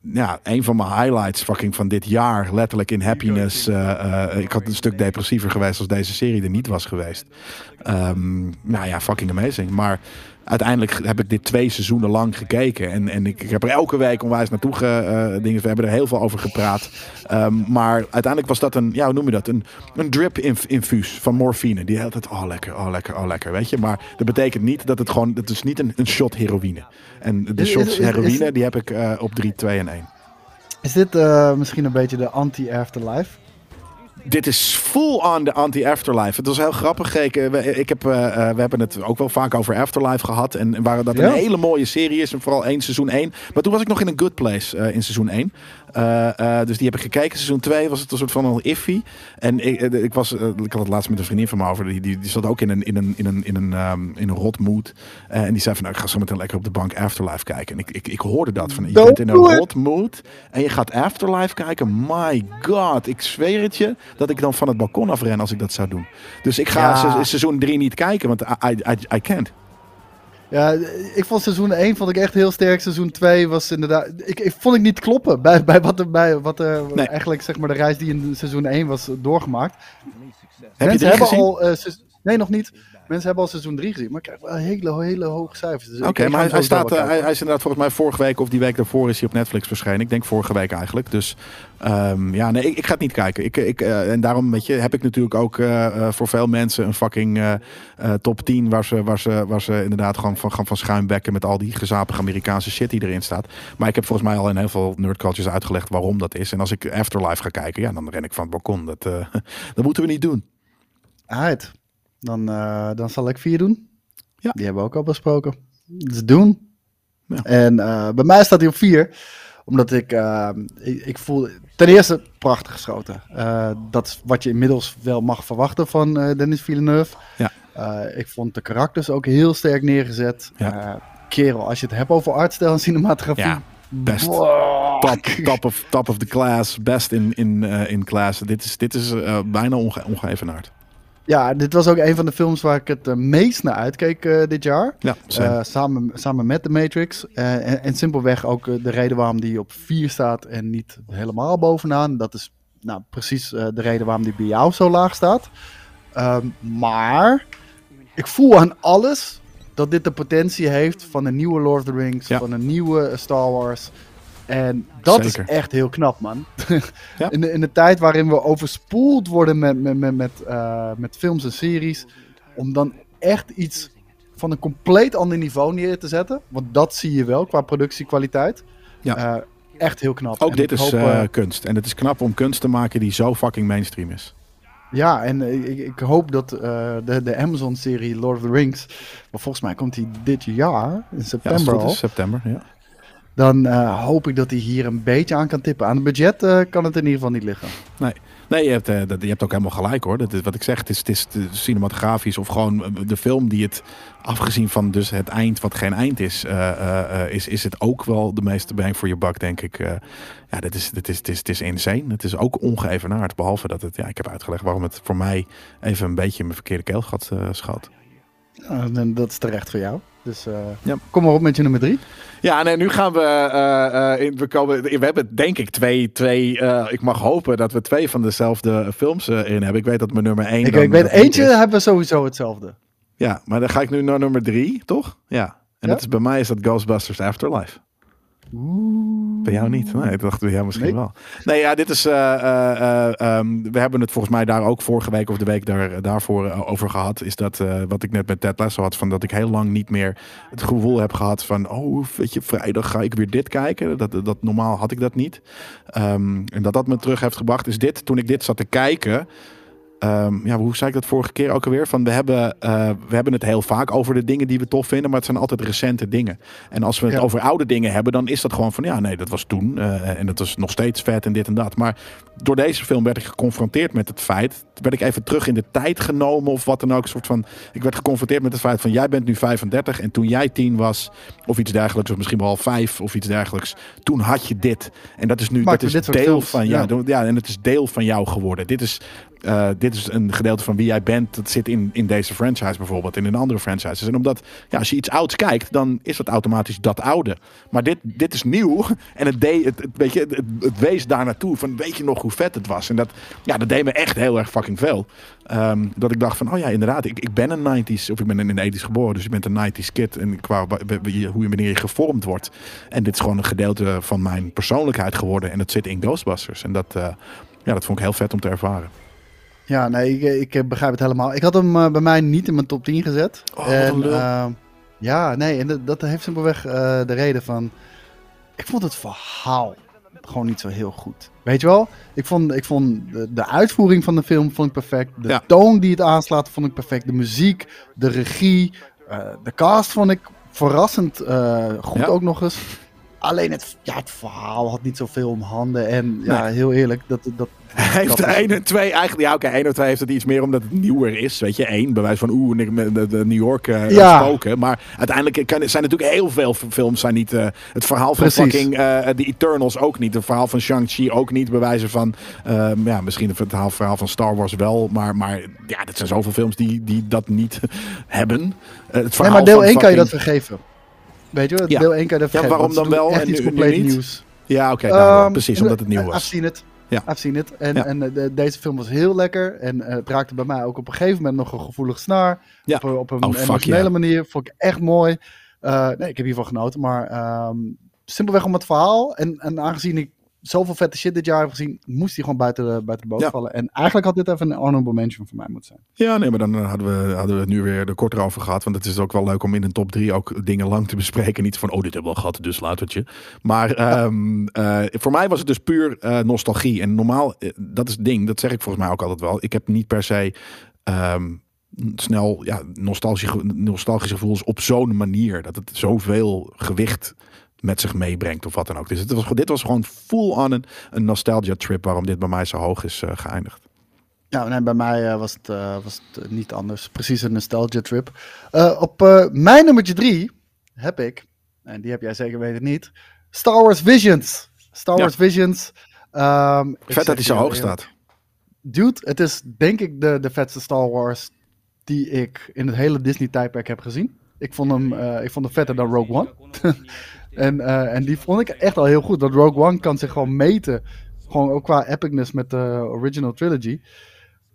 ja, een van mijn highlights fucking van dit jaar. Letterlijk in happiness. Uh, uh, ik had een stuk depressiever geweest als deze serie er niet was geweest. Um, nou ja, fucking amazing. Maar uiteindelijk heb ik dit twee seizoenen lang gekeken. En, en ik, ik heb er elke week onwijs naartoe ge, uh, dingen. We hebben er heel veel over gepraat. Um, maar uiteindelijk was dat een, ja, hoe noem je dat? Een, een drip infuus van morfine. Die hele tijd, oh lekker, oh lekker, oh lekker. Weet je, maar dat betekent niet dat het gewoon, het is niet een, een shot heroïne. En de shots heroïne, die heb ik uh, op 3, 2 en 1. Is dit uh, misschien een beetje de anti-afterlife? Dit is full on de anti-afterlife. Het was heel grappig. Ik, ik heb, uh, we hebben het ook wel vaak over Afterlife gehad. En waar dat ja? een hele mooie serie is. En vooral één seizoen 1. Maar toen was ik nog in een good place uh, in seizoen 1. Uh, uh, dus die heb ik gekeken. Seizoen 2 was het een soort van al iffy. En ik, ik, was, uh, ik had het laatst met een vriendin van me over. Die, die, die zat ook in een, in een, in een, in een, um, in een rot mood. en die zei van, nou, ik ga zo meteen lekker op de bank Afterlife kijken. En ik, ik, ik hoorde dat. Van, je bent in een rot mood en je gaat Afterlife kijken. My god, ik zweer het je dat ik dan van het balkon afren als ik dat zou doen. Dus ik ga ja. se seizoen 3 niet kijken, want I, I, I can't. Ja, ik vond seizoen 1 vond ik echt heel sterk. Seizoen 2 was inderdaad. Ik, ik vond ik niet kloppen bij, bij wat er bij wat er nee. eigenlijk zeg maar de reis die in seizoen 1 was doorgemaakt. Heb Mensen je hebben gezien? al. Uh, nee, nog niet. Mensen hebben al seizoen 3 gezien, maar ik krijg wel hele, hele hoge cijfers. Dus Oké, okay, maar hij, hij staat, uh, hij, hij, is inderdaad volgens mij vorige week of die week daarvoor is hij op Netflix verschenen. Ik denk vorige week eigenlijk. Dus um, ja, nee, ik, ik, ga het niet kijken. Ik, ik, uh, en daarom weet je, heb ik natuurlijk ook uh, voor veel mensen een fucking top 10 waar ze, waar, ze, waar ze inderdaad gewoon van, gaan van schuimbekken met al die gezapige Amerikaanse shit die erin staat. Maar ik heb volgens mij al in heel veel nerdcultures uitgelegd waarom dat is. En als ik Afterlife ga kijken, ja, dan ren ik van het balkon. Dat, [laughs] dat moeten we niet doen. Uit. Dan, uh, dan zal ik vier doen. Ja. Die hebben we ook al besproken. Dus doen. Ja. En uh, bij mij staat hij op vier. Omdat ik, uh, ik, ik, voel... Ten eerste prachtig geschoten. dat is wat je inmiddels wel mag verwachten van Dennis Villeneuve. Ja. ik vond de karakters ook heel sterk neergezet. Ja. kerel, als je het hebt over artstijl en cinematografie. Ja, best. Wow. Top, top, of, top of the class, best in, in, eh, in class. Dit is, dit is eh, bijna onge ongeëvenaard. Ja, dit was ook een van de films waar ik het eh, meest naar uitkeek eh, dit jaar. Ja. Eh, samen, samen met The Matrix. En, en simpelweg ook de reden waarom die op 4 staat en niet helemaal bovenaan. Dat is nou, precies de reden waarom die bij jou zo laag staat. Ehm, maar ik voel aan alles dat dit de potentie heeft van een nieuwe Lord of the Rings, Ja. van een nieuwe Star Wars. En dat Zeker. is echt heel knap, man. [laughs] Ja. in, de, in de tijd waarin we overspoeld worden met, met, met, met, eh, met films en series, om dan echt iets van een compleet ander niveau neer te zetten. Want dat zie je wel qua productiekwaliteit. Ja. Eh, echt heel knap. Ook En dit is hoop, eh, kunst. En het is knap om kunst te maken die zo fucking mainstream is. Ja, en ik, ik hoop dat de, de Amazon-serie Lord of the Rings, maar volgens mij komt die dit jaar, in Ja, september goed al, is, september. Ja. Dan eh, hoop ik dat hij hier een beetje aan kan tippen. Aan het budget eh, kan het in ieder geval niet liggen. Nee, je hebt, eh, dat, je hebt ook helemaal gelijk hoor. Dat is wat ik zeg. Het is, het is cinematografisch of gewoon de film die het, afgezien van dus het eind, wat geen eind is, is, is het ook wel de meeste bang voor je bak, denk ik. Ja, dit is, dit is, het is, het is insane. Het is ook ongeëvenaard. Behalve dat het, ja, ik heb uitgelegd waarom het voor mij even een beetje in mijn verkeerde keelgat schoot. Ja, dat is terecht voor jou. Dus uh, Ja. kom maar op met je nummer drie. Ja, nee, nu gaan we. Uh, uh, in, we, komen, we hebben denk ik twee. twee ik mag hopen dat we twee van dezelfde films in hebben. Ik weet dat mijn nummer één. Ik, ik weet, eentje hebben we sowieso hetzelfde. Ja, maar dan ga ik nu naar nummer drie, toch? Ja. En ja? dat is bij mij is dat Ghostbusters Afterlife. Bij jou niet? Nee, dat dachten we jou misschien nee. wel. Nee, ja, dit is. Uh, uh, um, we hebben het volgens mij daar ook vorige week of de week daar, daarvoor uh, over gehad. Is dat wat ik net met Ted Lasso had. Van dat ik heel lang niet meer het gevoel heb gehad van. Oh, weet je, vrijdag ga ik weer dit kijken. Dat, dat, normaal had ik dat niet. Um, en dat dat me terug heeft gebracht. Is dit, toen ik dit zat te kijken. Um, ja, hoe zei ik dat vorige keer ook alweer? Van we, hebben, uh, we hebben het heel vaak over de dingen die we tof vinden, maar het zijn altijd recente dingen. En als we het ja. over oude dingen hebben, dan is dat gewoon van ja, nee, dat was toen uh, en dat was nog steeds vet en dit en dat. Maar door deze film werd ik geconfronteerd met het feit, werd ik even terug in de tijd genomen of wat dan ook. Een soort van, ik werd geconfronteerd met het feit van jij bent nu 35 en toen jij 10 was of iets dergelijks, of misschien wel 5 of iets dergelijks, toen had je dit. En dat is nu Maak dat is deel films, van ja. Ja, ja, en het is deel van jou geworden. Dit is uh, dit is een gedeelte van wie jij bent. Dat zit in, in deze franchise bijvoorbeeld. In andere franchises. En omdat, ja, als je iets ouds kijkt, dan is dat automatisch dat oude. Maar dit, dit is nieuw. [laughs] En het, deed, het, weet je, het, wees daar naartoe. Van weet je nog hoe vet het was? En dat, ja, dat deed me echt heel erg fucking veel. Um, dat ik dacht van, oh ja, inderdaad. Ik, ik ben een 90s, of ik ben in de 80s geboren. Dus je bent een 90s kid. En qua hoe je wanneer je gevormd wordt. En dit is gewoon een gedeelte van mijn persoonlijkheid geworden. En dat zit in Ghostbusters. En dat, uh, ja, dat vond ik heel vet om te ervaren. Ja, nee, ik, ik, begrijp het helemaal. Ik had hem uh, bij mij niet in mijn top 10 gezet. Oh, en, uh, ja, nee, en dat, dat heeft simpelweg uh, de reden van... Ik vond het verhaal gewoon niet zo heel goed. Weet je wel? Ik vond, ik vond de, de uitvoering van de film vond ik perfect. De ja. toon die het aanslaat vond ik perfect. De muziek, de regie, de cast vond ik verrassend goed ja. ook nog eens. Alleen het, ja, het verhaal had niet zoveel om handen. En ja, nee. heel eerlijk, dat, dat, [laughs] hij heeft 1 en 2 eigenlijk. Ja, oké, okay, 1 en 2 heeft het iets meer omdat het nieuwer is. Weet je, 1 bewijs van oeh, de, de New York uh, ja. spoken. Maar uiteindelijk kan, zijn natuurlijk heel veel films zijn niet. Uh, het verhaal van Precies. fucking uh, The Eternals ook niet. Het verhaal van Shang-Chi ook niet. Bewijzen van. ja, misschien het verhaal, verhaal van Star Wars wel. Maar, maar ja, dat zijn zoveel films die, die dat niet [laughs] hebben. het nee, maar deel 1 kan je dat vergeven. Weet je, ja. deel 1 kan je. Ja, waarom dan wel? Echt en iets nu, compleet nu nieuws. Ja, oké, okay, um, precies, omdat het nieuw was. I've seen it. Ja. I've seen it. En, ja. en uh, deze film was heel lekker. En uh, het raakte bij mij ook op een gegeven moment nog een gevoelig snaar. Ja. Op, op een oh, emotionele yeah. manier. Vond ik echt mooi. Uh, nee, ik heb hiervan genoten. Maar um, simpelweg om het verhaal. En, en aangezien ik zoveel vette shit dit jaar heb gezien, moest hij gewoon buiten de, buiten de boot Ja. vallen. En eigenlijk had dit even een honorable mention voor mij moeten zijn. Ja, nee, maar dan hadden we, hadden we het nu weer er korter over gehad. Want het is ook wel leuk om in een top 3 ook dingen lang te bespreken. Niet van, oh, dit hebben we al gehad, dus laat het je. Maar um, uh, voor mij was het dus puur uh, nostalgie. En normaal, uh, dat is het ding, dat zeg ik volgens mij ook altijd wel. Ik heb niet per se... Um, snel ja, nostalgische, nostalgische gevoelens op zo'n manier. Dat het zoveel gewicht met zich meebrengt of wat dan ook. Dus het was, dit was gewoon full on een, een nostalgia trip waarom dit bij mij zo hoog is uh, geëindigd. Ja, nee, bij mij uh, was het, uh, was het niet anders. Precies een nostalgia trip. op mijn nummertje drie heb ik, en die heb jij zeker weten niet, Star Wars Visions. Star Ja. Wars Visions. ehm, Vet dat hij zo hoog staat. Dude, het is denk ik de, de vetste Star Wars die ik in het hele Disney-tijdperk heb gezien. Ik vond hem, eh, ik vond hem vetter dan Rogue One. [laughs] en, eh, en die vond ik echt al heel goed. Dat Rogue One kan zich gewoon meten. Gewoon ook qua epicness met de original trilogy.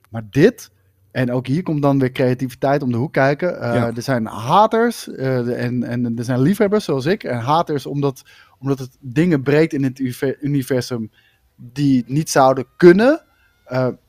Maar dit, en ook hier komt dan weer creativiteit om de hoek kijken. Eh, Ja. Er zijn haters eh, en, en er zijn liefhebbers zoals ik. En haters omdat, omdat het dingen breekt in het universum die niet zouden kunnen.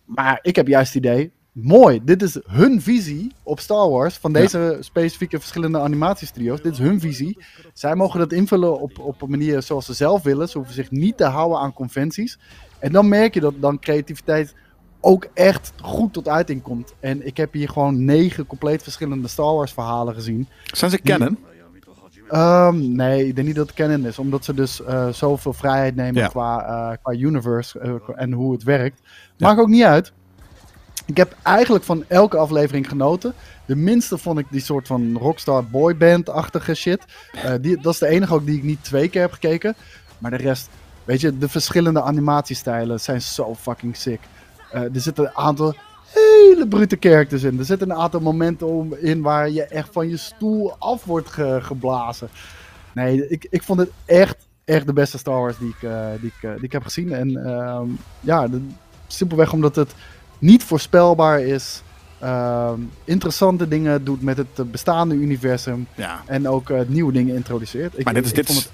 Maar ik heb juist het idee, mooi, dit is hun visie op Star Wars van deze specifieke verschillende animatiestudio's. Dit is hun visie. Zij mogen dat invullen op, op een manier zoals ze zelf willen. Ze hoeven zich niet te houden aan conventies. En dan merk je dat dan creativiteit ook echt goed tot uiting komt. En ik heb hier gewoon negen compleet verschillende Star Wars verhalen gezien. Zijn ze kennen? Ehm, nee, ik denk niet dat het canon is. Omdat ze dus eh, zoveel vrijheid nemen Ja. qua, eh, qua universe eh, en hoe het werkt. Maakt ook niet uit. Ik heb eigenlijk van elke aflevering genoten. De minste vond ik die soort van rockstar boyband-achtige shit. Eh, die, dat is de enige ook die ik niet twee keer heb gekeken. Maar de rest, weet je, de verschillende animatiestijlen zijn zo fucking sick. Eh, er zitten een aantal hele brute characters in. Er zitten een aantal momenten om, in waar je echt van je stoel af wordt ge- geblazen. Nee, ik, ik vond het echt, echt de beste Star Wars die ik, eh, die ik, die ik heb gezien. En ehm, ja, simpelweg omdat het niet voorspelbaar is. ehm, interessante dingen doet met het bestaande universum. Ja. En ook eh, nieuwe dingen introduceert. Ik, Maar dit is, dit het-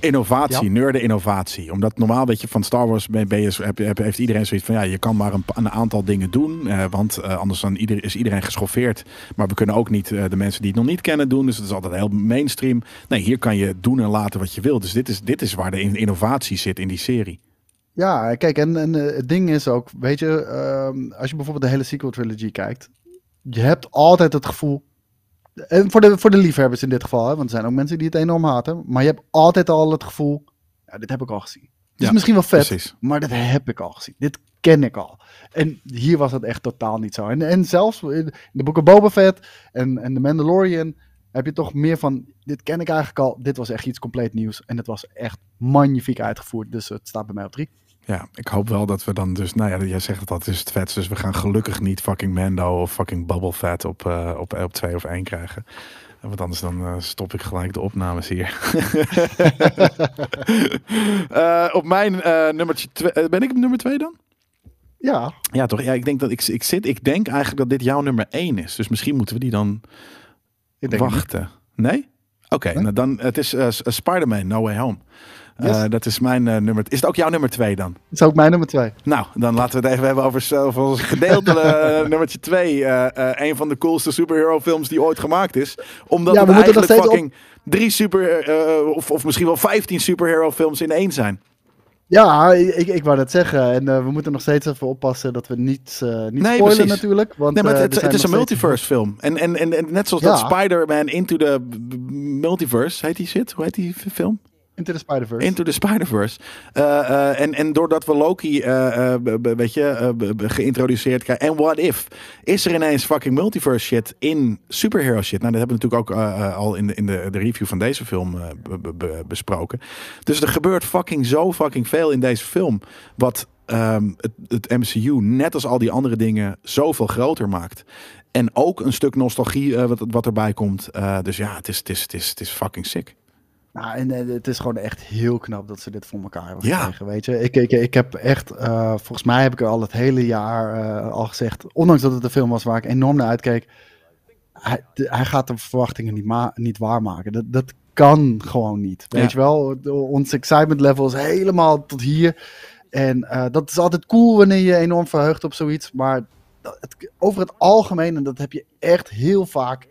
innovatie, Ja. innovatie. Omdat normaal, weet je, van Star Wars ben, ben je, heb, heb- heeft iedereen zoiets van, ja, je kan maar een, een aantal dingen doen. eh, want eh, anders dan ieder, is iedereen geschoffeerd. Maar we kunnen ook niet de mensen die het nog niet kennen doen. Dus het is altijd heel mainstream. Nee, hier kan je doen en laten wat je wilt. Dus dit is, dit is waar de in- innovatie zit in die serie. Ja, kijk, en, en eh, het ding is ook, weet je, ehm, als je bijvoorbeeld de hele sequel trilogy kijkt, je hebt altijd het gevoel, en voor de, voor de liefhebbers in dit geval, hè, want er zijn ook mensen die het enorm haten, maar je hebt altijd al het gevoel, ja, dit heb ik al gezien. Het is misschien wel vet, Precies. maar dit heb ik al gezien. Dit ken ik al. En hier was het echt totaal niet zo. En, en zelfs in de boeken Boba Fett en, en The Mandalorian heb je toch meer van, dit ken ik eigenlijk al. Dit was echt iets compleet nieuws. En het was echt magnifiek uitgevoerd. Dus het staat bij mij op drie. Ja, ik hoop wel dat we dan dus, nou ja, jij zegt al, het is het vetst. Dus we gaan gelukkig niet fucking Mando of fucking Bubble Fett op, eh, op, op twee of één krijgen. Want anders dan eh, stop ik gelijk de opnames hier. [laughs] Eh, op mijn nummertje twee, ben ik op nummer twee dan? Ja, Ja, toch? Ja, ik denk dat ik, ik zit, ik denk eigenlijk dat dit jouw nummer één is. Dus misschien moeten we die dan ik denk het niet. wachten. Nee? Oké, Nee? nou dan, het is Spider-Man No Way Home. Eh, Yes. dat is mijn eh, nummer. Is het ook jouw nummer twee dan? Dat is ook mijn nummer twee. Nou, dan laten we het even hebben over, over ons gedeelte eh, [laughs] nummertje twee. Een van de coolste superhero films die ooit gemaakt is. Omdat Ja, het we eigenlijk fucking drie super, of, of misschien wel 15 superhero films in één zijn. Ja, ik, ik wou dat zeggen. En we moeten nog steeds even oppassen dat we niet, eh niet Nee, spoilen precies. natuurlijk. Want, Nee, maar het, er het is een multiverse film. En, en, en, en net zoals Ja. dat Spider-Man Into the Multiverse, heet die shit? Hoe heet die film? Into the Spider-Verse. Into the Spider-Verse. Eh, eh, en, en doordat we Loki, eh, weet je, geïntroduceerd krijgen. En what if? Is er ineens fucking multiverse shit in superhero shit? Nou, dat hebben we natuurlijk ook al in, de, in de, de review van deze film besproken. Dus er gebeurt fucking zo fucking veel in deze film. Wat ehm, het, het MCU, net als al die andere dingen, zoveel groter maakt. En ook een stuk nostalgie wat, wat erbij komt. Dus ja, het is, het, is, het, is, het is fucking sick. Nou, en eh, het is gewoon echt heel knap dat ze dit voor elkaar hebben Ja. gekregen, weet je. Ik, ik, ik heb echt, eh, volgens mij heb ik al het hele jaar eh, al gezegd, ondanks dat het een film was waar ik enorm naar uitkeek, hij, hij gaat de verwachtingen niet, niet waarmaken. Dat, dat kan gewoon niet, weet Ja. je wel. Ons excitement level is helemaal tot hier. En dat is altijd cool wanneer je enorm verheugt op zoiets, maar het, over het algemeen, en dat heb je echt heel vaak,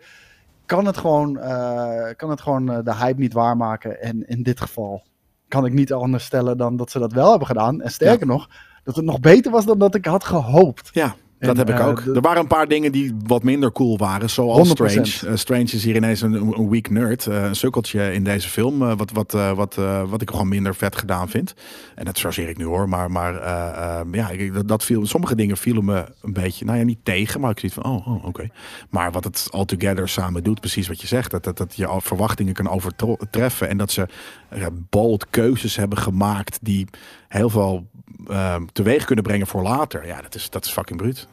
kan het gewoon, eh, kan het gewoon eh, de hype niet waarmaken. En in dit geval kan ik niet anders stellen dan dat ze dat wel hebben gedaan. En sterker nog, dat het nog beter was dan dat ik had gehoopt. Ja, Dat heb ik eh, ook. de- er waren een paar dingen die wat minder cool waren. Zoals 100%. Strange. Eh, Strange is hier ineens een, een weak nerd. eh, een sukkeltje in deze film. wat, wat, wat, wat ik gewoon minder vet gedaan vind. En dat chargeer ik nu hoor. Maar, maar eh, eh, ja, ik, dat, viel, sommige dingen vielen me een beetje, nou ja, niet tegen. Maar ik zie van, oh, oh oké. Maar wat het altogether samen doet, precies wat je zegt. Dat, dat, dat je al verwachtingen kan overtreffen. En dat ze bold keuzes hebben gemaakt die heel veel eh, teweeg kunnen brengen voor later. Ja, dat is, dat is fucking bruut.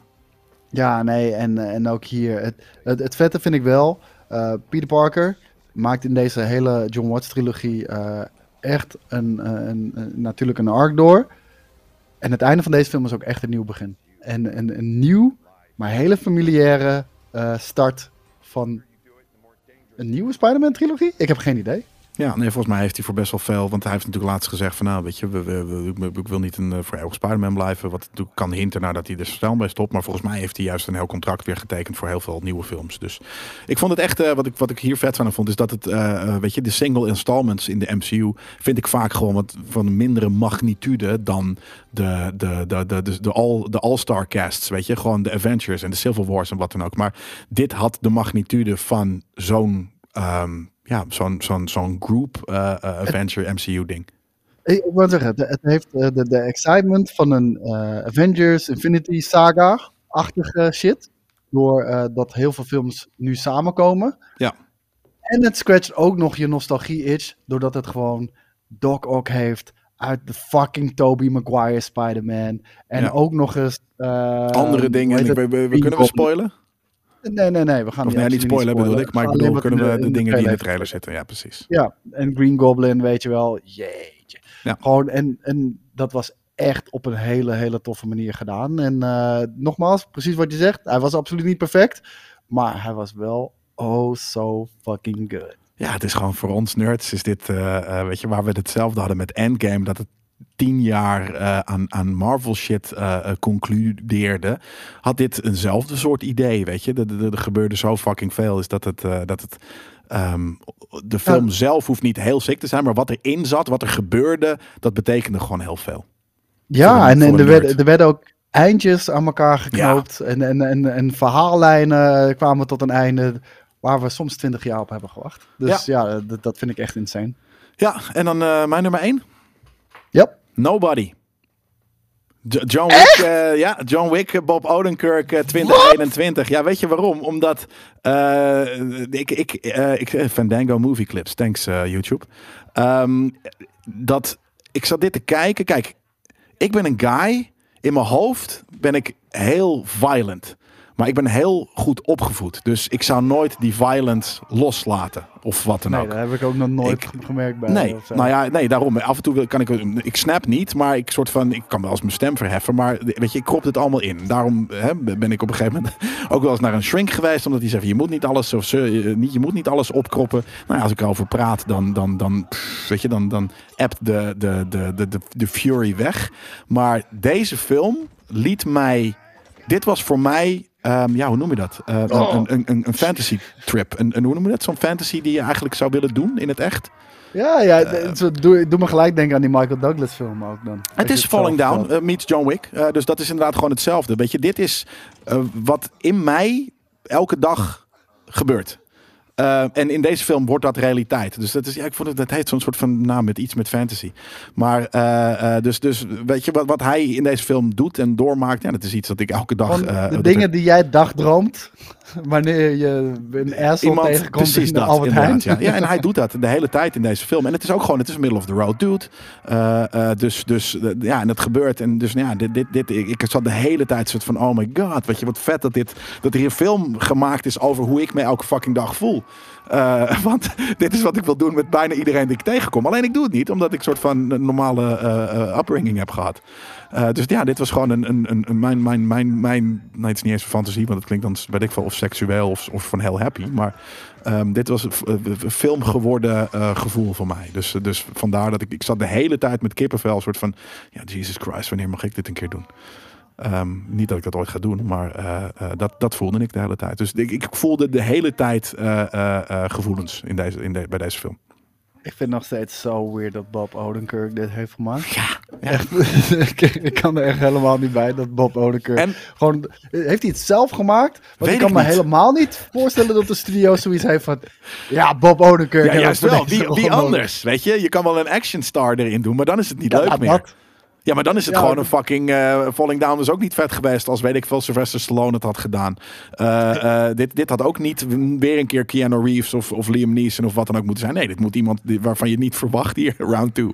Ja, nee, en, en ook hier. Het, het, vette vind ik wel. eh, Peter Parker maakt in deze hele John Watts trilogie eh, echt een, een, een- natuurlijk een arc door. En het einde van deze film is ook echt een nieuw begin. En een, een nieuw, maar hele familiaire eh, start van een nieuwe Spider-Man trilogie? Ik heb geen idee. Ja, nee, volgens mij heeft hij voor best wel veel. Want hij heeft natuurlijk laatst gezegd van nou, weet je, we, ik- wil niet een eh, voor eeuwig Spider-Man blijven. Wat natuurlijk kan hinten naar dat hij er snel mee stopt. Maar volgens mij heeft hij juist een heel contract weer getekend voor heel veel nieuwe films. Dus ik vond het echt, eh, wat, ik, wat ik hier vet van vond, is dat het, eh, weet je, de single installments in de MCU vind ik vaak gewoon wat van mindere magnitude dan de, de, de, de, de, de, all, de all-star casts, weet je. Gewoon de Avengers en de Civil Wars en wat dan ook. Maar dit had de magnitude van zo'n, ehm, ja, zo'n zo'n zo'n group eh, eh, Avenger MCU ding. Ik, wil zeggen, het, heeft eh, de, de excitement van een Avengers Infinity Saga-achtige shit. Door eh, dat heel veel films nu samenkomen. Ja. En het scratcht ook nog je nostalgie-itch. Doordat het gewoon Doc Ock heeft uit de fucking Tobey Maguire Spider-Man. En Ja. ook nog eens... Andere dingen, we, we- we- kunnen we spoilen? Nee, nee, nee. We gaan Of nee, niet spoilen bedoel ik, maar ik bedoel, kunnen we de, in dingen die in de trailer zitten? Ja, precies. Ja, en Green Goblin, weet je wel. Jeetje. Ja. Gewoon, en, en dat was echt op een hele, hele toffe manier gedaan. En eh, nogmaals, precies wat je zegt. Hij was absoluut niet perfect. Maar hij was wel oh so fucking good. Ja, het is gewoon voor ons nerds is dit, eh, eh, weet je, waar we hetzelfde hadden met Endgame, dat het tien jaar eh, aan, aan Marvel shit eh, concludeerde, had dit eenzelfde soort idee, weet je. Er, gebeurde zo fucking veel, is dat het, dat het ehm, de film zelf hoeft niet heel sick te zijn, maar wat erin zat, wat er gebeurde, dat betekende gewoon heel veel. Ja, een- en, en er, werden, er werden ook eindjes aan elkaar geknoopt. En, en, en, en verhaallijnen kwamen tot een einde waar we soms twintig jaar op hebben gewacht. Dus ja, dat, dat vind ik echt insane. Ja, en dan mijn nummer één. Yep. Nobody. John Wick, eh, ja, John Wick, eh, Bob Odenkirk eh, 2021. Ja, weet je waarom? Omdat ik, ik, ik Fandango movie clips, thanks YouTube. Ehm, dat ik zat dit te kijken. Kijk, ik ben een guy. In mijn hoofd ben ik heel violent. Maar ik ben heel goed opgevoed. Dus ik zou nooit die violence loslaten. Of wat dan Nee, ook. dat heb ik ook nog nooit Ik- gemerkt bij. Nee, nou ja, nee, daarom. Af en toe kan ik, ik snap niet, maar ik soort van, ik kan wel eens mijn stem verheffen, maar weet je, ik krop het allemaal in. Daarom hè, ben ik op een gegeven moment [laughs] ook wel eens naar een shrink geweest, omdat hij zegt, je moet niet alles, of eh, niet, je moet niet alles opkroppen. Nou ja, als ik erover praat, dan, dan, dan, pff, weet je, dan, dan appt de, de, de, de, de, de fury weg. Maar deze film liet mij, dit was voor mij Ehm, ja, hoe noem je dat? Eh, een- Oh. een, een, een, een fantasy trip. Een, een, hoe noem je dat? Zo'n fantasy die je eigenlijk zou willen doen in het echt. Ja, ja zo doe, doe me gelijk denken aan die Michael Douglas film ook dan. Het is Falling Down eh, meets John Wick. Eh, dus dat is inderdaad gewoon hetzelfde. Weet je, dit is eh, wat in mij elke dag gebeurt. Eh, en in deze film wordt dat realiteit. Dus dat is, ja, ik vond het, dat heeft zo'n soort van naam met iets met fantasy. Maar eh, eh, dus, dus weet je wat, wat hij in deze film doet en doormaakt, ja, dat is iets dat ik elke dag. De dingen die jij dagdroomt [laughs] wanneer je een asshole Iemand tegenkomt precies in dat, Albert Heijn. inderdaad, Ja. ja, en hij [laughs] doet dat de hele tijd in deze film. En het is ook gewoon, het is een middle of the road dude. Eh, eh, dus, dus eh, ja, en dat gebeurt. En dus nou ja, dit, dit, dit, ik, ik zat de hele tijd soort van, oh my god, weet je, wat vet dat dit, dat er hier een film gemaakt is over hoe ik me elke fucking dag voel. Eh, [laughs] want dit is wat ik wil doen met bijna iedereen die ik tegenkom. Alleen ik doe het niet, omdat ik soort van een normale eh, eh, upbringing heb gehad. Eh, dus ja, dit was gewoon een, een, een, mijn, mijn, mijn, mijn, nee, het is niet eens een fantasie, want het klinkt dan, weet ik veel, of seksueel of, of van heel happy. Maar ehm, dit was een een film geworden eh, gevoel voor mij. Dus, dus vandaar dat ik, ik zat de hele tijd met kippenvel, soort van, ja, Jesus Christ, wanneer mag ik dit een keer doen? Ehm, niet dat ik dat ooit ga doen, maar eh, eh, dat, dat voelde ik de hele tijd. Dus ik, ik voelde de hele tijd eh, eh, eh, gevoelens in deze, in de, bij deze film. Ik vind het nog steeds zo weird dat Bob Odenkirk dit heeft gemaakt. Ja, ja. Echt, [laughs] ik, kan er echt helemaal niet bij dat Bob Odenkirk... En- Gewoon, heeft hij het zelf gemaakt? Want ik kan ik me niet. helemaal niet voorstellen dat de studio zoiets heeft van... Ja, Bob Odenkirk. Ja, juist wel. Wie, wie anders? Weet je, je kan wel een action star erin doen, maar dan is het niet Ja, leuk meer. dat. Ja, maar dan is het Ja, gewoon een fucking eh, Falling Down is ook niet vet geweest als weet ik veel Sylvester Stallone het had gedaan. Eh, eh, dit, dit had ook niet weer een keer Keanu Reeves of, of Liam Neeson of wat dan ook moeten zijn. Nee, dit moet iemand waarvan je niet verwacht hier. [laughs] Round 2.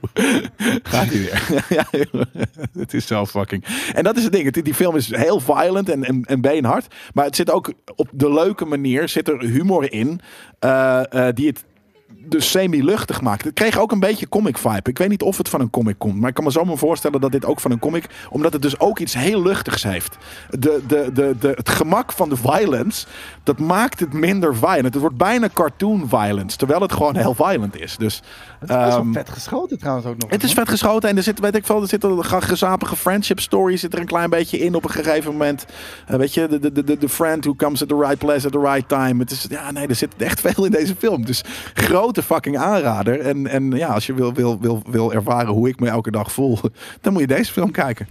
Gaat hij weer. [laughs] ja, [laughs] het is zo fucking. En dat is het ding. Het- Die film is heel violent en, en, en beenhard. Maar het zit ook op de leuke manier, zit er humor in. die het dus semi-luchtig maakt. Het kreeg ook een beetje comic vibe. Ik weet niet of het van een comic komt, maar ik kan me zo maar voorstellen dat dit ook van een comic, omdat het dus ook iets heel luchtigs heeft. De, de, de, de, het gemak van de violence, dat maakt het minder violent. Het wordt bijna cartoon violence, terwijl het gewoon heel violent is. Dus Het is wel ehm, vet geschoten trouwens ook nog. het is vet geschoten en er zit, weet ik veel, er zit een ge- gezapige friendship story zit er een klein beetje in op een gegeven moment. Eh, weet je, de, de, de, de friend who comes at the right place at the right time. Het is, ja, nee, er zit echt [laughs] veel in deze film. Dus grote fucking aanrader. En, en ja, als je wil, wil, wil, wil ervaren hoe ik me elke dag voel, [laughs] dan moet je deze film kijken.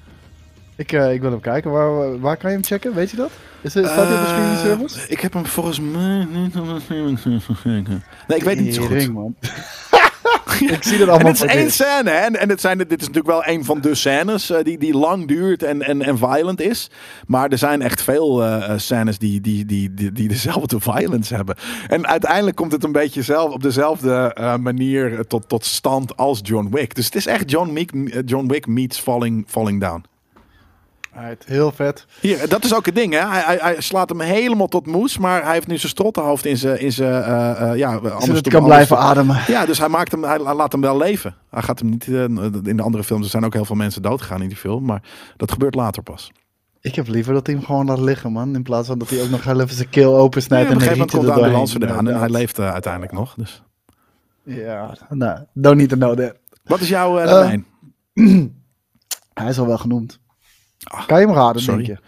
Ik, eh, ik wil hem kijken. Waar, waar kan je hem checken? Weet je dat? Is het, staat hij op de streaming Eh, service? Ik heb hem volgens mij niet op de streaming service gekeken. Nee, ik weet het niet zo goed. Tering, man. [laughs] [laughs] ik zie het En allemaal het is één scène, hè? En, en het zijn, dit is natuurlijk wel een van de scènes eh, die, die lang duurt en, en, en violent is. Maar er zijn echt veel eh, eh, scènes die, die, die, die, die dezelfde [laughs] violence hebben. En uiteindelijk komt het een beetje zelf, op dezelfde manier tot, tot stand als John Wick. Dus het is echt John Wick, John Wick meets Falling, falling Down. Alright, heel vet. Hier, dat is ook het ding, hè? Hij, hij, hij slaat hem helemaal tot moes, maar hij heeft nu zijn strottenhoofd in zijn. In zijn eh, eh, ja, anders Zodat het kan blijven ademen. Ja, dus hij, maakt hem, hij laat hem wel leven. Hij gaat hem niet eh, in de andere films. Er zijn ook heel veel mensen doodgegaan in die film, maar dat gebeurt later pas. Ik heb liever dat hij hem gewoon laat liggen, man. In plaats van dat hij ook nog heel even zijn keel Ja, opensnijdt op een en gegeven moment komt de ambulance eraan en hij leeft uiteindelijk nog. Dus. Ja, nou, don't need to know that. Wat is jouw lijn? [clears throat] Hij is al wel genoemd. Ah, kan je hem raden, sorry. denk je?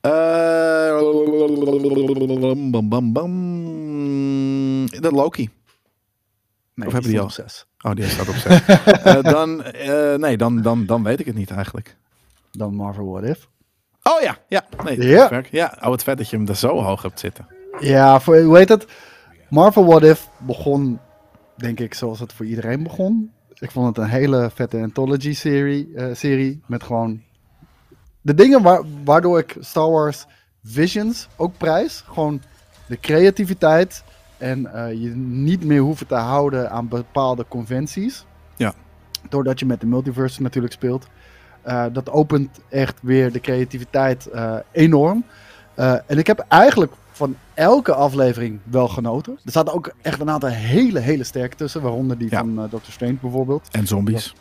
Eh, bam, bam, bam. De Loki. Nee, Of hebben die al? op zes. Oh, die staat op zes. [laughs] Eh, dan, eh, nee, dan, dan, dan weet ik het niet eigenlijk. Dan Marvel What If. Oh ja, ja. Nee, Ja. Oh, het vet dat je hem er zo hoog hebt zitten. Ja, voor, hoe heet het? Marvel What If begon, denk ik, zoals het voor iedereen begon. Ik vond het een hele vette anthology-serie eh, serie met gewoon de dingen waar, waardoor ik Star Wars Visions ook prijs. Gewoon de creativiteit en eh, je niet meer hoeven te houden aan bepaalde conventies. Ja. Doordat je met de multiverse natuurlijk speelt. Eh, dat opent echt weer de creativiteit eh, enorm. En ik heb eigenlijk van elke aflevering wel genoten. Er zaten ook echt een aantal hele, hele sterke tussen. Waaronder die Ja. van Doctor Strange bijvoorbeeld. En zombies.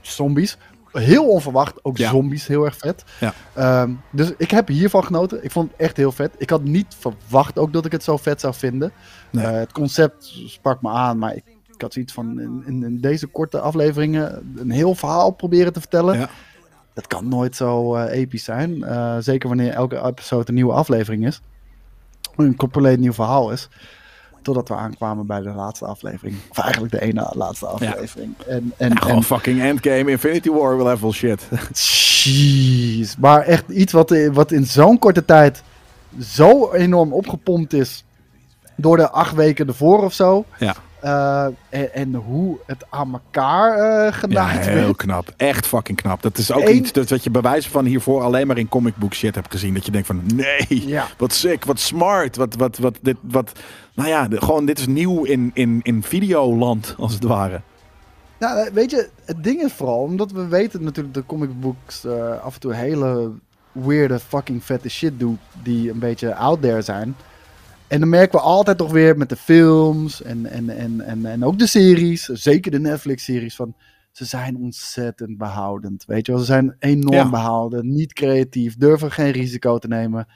Zombies. Heel onverwacht. Ook Ja. zombies heel erg vet. Ja. Ehm, dus ik heb hiervan genoten. Ik vond het echt heel vet. Ik had niet verwacht ook dat ik het zo vet zou vinden. Nee. Eh, het concept sprak me aan. Maar ik, ik had zoiets van in, in, in deze korte afleveringen een heel verhaal proberen te vertellen. Ja. Dat kan nooit zo eh, episch zijn. Eh, zeker wanneer elke episode een nieuwe aflevering is. Een compleet nieuw verhaal is. Totdat we aankwamen bij de laatste aflevering. Of eigenlijk de ene laatste aflevering. En, en, Ja, gewoon en fucking Endgame, Infinity War level shit. [laughs] Jeez. Maar echt iets wat, wat in zo'n korte tijd zo enorm opgepompt is. Door de acht weken ervoor of zo. Ja. Eh, en, en hoe het aan elkaar eh Ja, gedaan heel werd. knap. Echt fucking knap. Dat is ook Eén- iets dat, wat je bij wijze van hiervoor alleen maar in comic book shit hebt gezien. Dat je denkt van nee, Ja. wat sick, wat smart, wat, wat, wat, dit, wat, nou ja, de- gewoon dit is nieuw in, in, in videoland als het ware. Nou, weet je, het ding is vooral, omdat we weten natuurlijk dat comic books eh, af en toe hele weirde fucking vette shit doen die een beetje out there zijn. En dan merken we altijd toch weer met de films en, en, en, en, en ook de series, zeker de Netflix-series, van ze zijn ontzettend behoudend. Weet je wel, ze zijn enorm Ja. behouden, niet creatief, durven geen risico te nemen.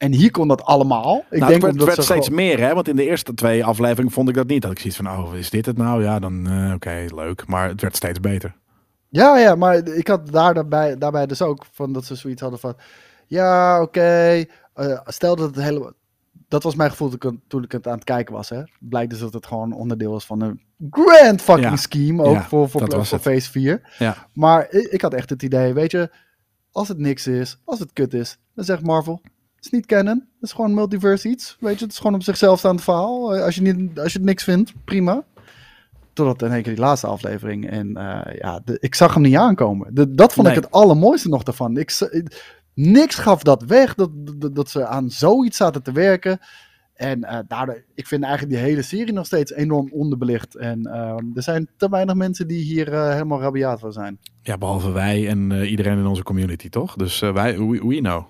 En hier kon dat allemaal. Ik nou, denk het werd, omdat steeds meer, hè? Want in de eerste twee afleveringen vond ik dat niet. Dat ik zoiets van, oh, is dit het nou? Ja, dan eh, oké, leuk. Maar het werd steeds beter. Ja, ja, maar ik had daar daarbij, daarbij dus ook van dat ze zoiets hadden van. Ja, oké. eh, stel dat het hele. dat was mijn gevoel toen ik, het- aan het kijken was. Hè. Blijkt dus dat het gewoon onderdeel was van een grand fucking Ja. scheme. Ook Ja, voor, voor, voor het. Phase 4. Ja. Maar ik, ik had echt het idee, weet je, als het niks is, als het kut is, dan zegt Marvel, is niet canon, het is gewoon multiverse iets. Weet je, het is gewoon op zichzelf staand verhaal. Eh, Als je, niet, als je het niks vindt, prima. Totdat in één keer die laatste aflevering. En eh, ja, de- ik zag hem niet aankomen. De, dat vond Nee. ik het allermooiste nog daarvan. Ik, niks gaf dat weg, dat, dat, dat ze aan zoiets zaten te werken. En eh, daardoor, ik vind eigenlijk die hele serie nog steeds enorm onderbelicht. En eh, er zijn te weinig mensen die hier helemaal rabiaat van zijn. Ja, behalve wij en eh, iedereen in onze community, toch? Dus eh, wij, we, we know.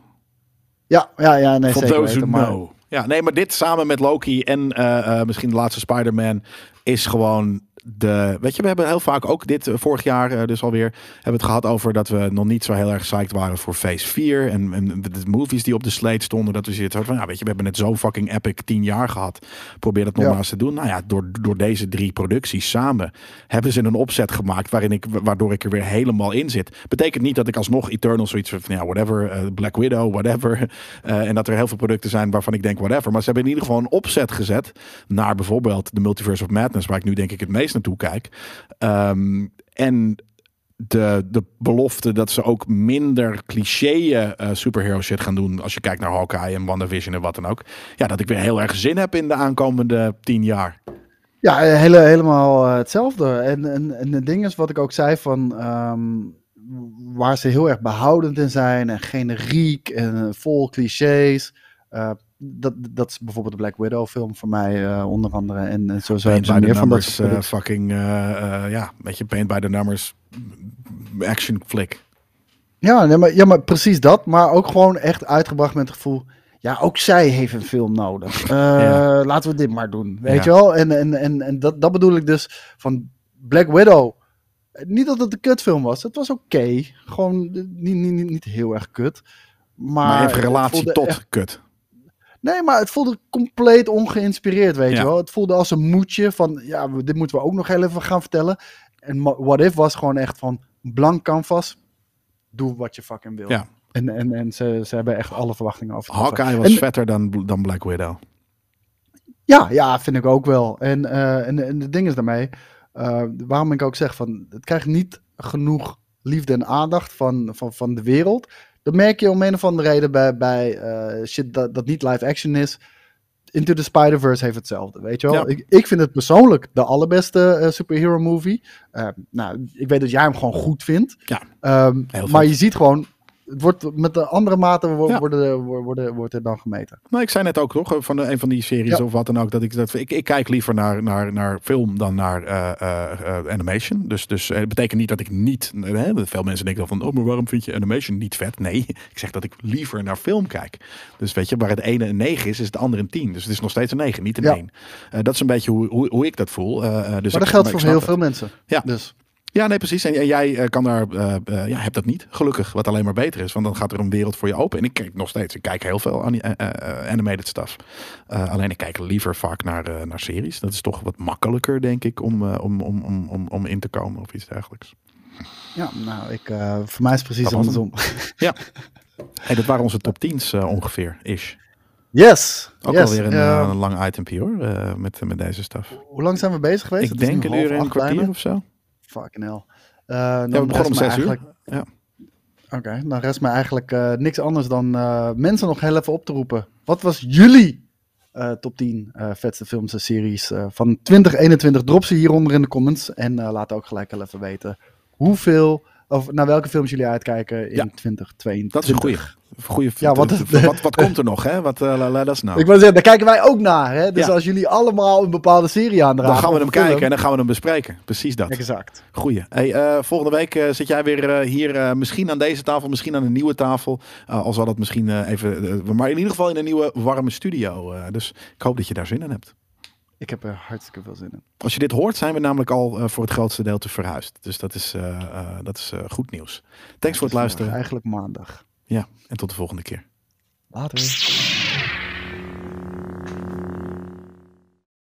Ja, ja, ja, nee, For zeker those who weten, maar-. Ja, nee, maar dit samen met Loki en eh, eh, misschien de laatste Spider-Man is gewoon de... Weet je, we hebben heel vaak ook dit eh, vorig jaar eh, dus alweer... hebben het gehad over dat we nog niet zo heel erg psyched waren voor Phase 4. En, en de movies die op de slate stonden. Dat we zitten van, ja, weet je, we hebben net zo fucking epic tien jaar gehad. Probeer dat nog Ja. maar eens te doen. Nou ja, door, door deze drie producties samen hebben ze een opzet gemaakt waarin ik, waardoor ik er weer helemaal in zit. Betekent niet dat ik alsnog Eternal zoiets van, ja, whatever, eh, Black Widow, whatever. [laughs] En dat er heel veel producten zijn waarvan ik denk, whatever. Maar ze hebben in ieder geval een opzet gezet naar bijvoorbeeld de Multiverse of Madness, waar ik nu denk ik het meest naartoe kijk. Ehm, en de, de belofte dat ze ook minder cliché eh, superhero shit gaan doen. Als je kijkt naar Hawkeye en WandaVision en wat dan ook. Ja, dat ik weer heel erg zin heb in de aankomende tien jaar. Ja, eh, hele, helemaal eh, hetzelfde. En, en, en het ding is wat ik ook zei van ehm, waar ze heel erg behoudend in zijn en generiek en vol clichés. Dat, dat is bijvoorbeeld de Black Widow film voor mij eh, onder andere. En, en zo zijn ze meer van dat soort eh, fucking, eh, ja, weet je, paint by the numbers action flick. Ja, nee, maar, ja, maar precies dat. Maar ook gewoon echt uitgebracht met het gevoel. Ja, ook zij heeft een film nodig. [laughs] Ja. Laten we dit maar doen. Weet Ja. je wel? En, en, en, en dat, dat bedoel ik dus van Black Widow. Niet dat het een kutfilm was. Het was oké. Gewoon niet, niet, niet, niet heel erg kut. Maar, Maar, relatie tot echt- kut. Nee, maar het voelde compleet ongeïnspireerd, weet Ja. je wel. Het voelde als een moedje van... Ja, dit moeten we ook nog heel even gaan vertellen. En What If was gewoon echt van... Blank canvas. Doe wat je fucking wil. Ja. En, en, en ze, ze hebben echt alle verwachtingen overtroffen. Hawkeye was En- vetter dan, dan Black Widow. Ja, ja, vind ik ook wel. En, eh, en, en het ding is daarmee, eh, waarom ik ook zeg van, het krijgt niet genoeg liefde en aandacht van, van, van de wereld. Dat merk je om een of andere reden bij, bij eh, shit dat, dat niet live action is. Into the Spider-Verse heeft hetzelfde, weet je wel. Ja. Ik, ik vind het persoonlijk de allerbeste eh, superhero movie. Eh, nou, ik weet dat jij hem gewoon goed vindt. Ja, Ehm, maar je ziet gewoon, het wordt met de andere maten wo- Ja. worden, worden, wordt er dan gemeten. Nou, ik zei net ook toch, van de, een van die series Ja. of wat dan ook, dat ik dat ik, ik kijk liever naar, naar, naar film dan naar eh, eh, eh, animation. Dus, dus het betekent niet dat ik niet. eh, veel mensen denken dan van, oh, maar waarom vind je animation niet vet? Nee, [laughs] ik zeg dat ik liever naar film kijk. Dus weet je, waar het ene een 9 is, is het andere een 10. Dus het is nog steeds een 9, niet een Ja. 1. Eh, dat is een beetje hoe, hoe, hoe ik dat voel. Dus maar dat geldt voor heel veel mensen. Ja. Dus. Ja, nee, precies. En, en jij eh, kan daar, eh, ja, hebt dat niet, gelukkig. Wat alleen maar beter is, want dan gaat er een wereld voor je open. En ik kijk nog steeds, ik kijk heel veel eh, eh, animated stuff. Alleen ik kijk liever vaak naar, naar series. Dat is toch wat makkelijker, denk ik, om, om, om, om, om, in te komen of iets dergelijks. Ja, nou, ik, voor mij is het precies Dat andersom. [laughs] Hey, dat waren onze top 10's eh, ongeveer, ish. Yes! Ook yes. alweer een, eh, eh, een lang item hoor, met, met deze stuff. hoe lang zijn we bezig geweest? Ik is denk een uur en een kwartier bijna. of zo. Fucking hell. Eh, dan Ja, we begonnen rest om zes uur. eigenlijk- Ja. Oké, dan rest me eigenlijk eh, niks anders dan eh, mensen nog heel even op te roepen. Wat was jullie top 10 eh, vetste films en series van 2021? Drop ze hieronder in de comments. En laat ook gelijk wel even weten hoeveel, of naar welke films jullie uitkijken in Ja. 2022. Dat is een goeie. goeie Ja, wat- [laughs] wat, wat, komt er nog, hè? Wat, uh, let us know. Ik wil zeggen, daar kijken wij ook naar. Hè? Dus Ja. als jullie allemaal een bepaalde serie aandragen. Dan gaan we hem film- kijken en dan gaan we hem bespreken. Precies dat. Exact. Goeie. Hey, eh, volgende week eh, zit jij weer eh, hier, eh, misschien aan deze tafel, misschien aan een nieuwe tafel. Eh, al zal dat misschien eh, even, eh, maar in ieder geval in een nieuwe warme studio. Eh, dus ik hoop dat je daar zin in hebt. Ik heb er hartstikke veel zin in. Als je dit hoort, zijn we namelijk al eh, voor het grootste deel te verhuisd. Dus dat is, eh, eh, dat is goed nieuws. Thanks voor het luisteren. Eigenlijk maandag. Ja, en tot de volgende keer. Later.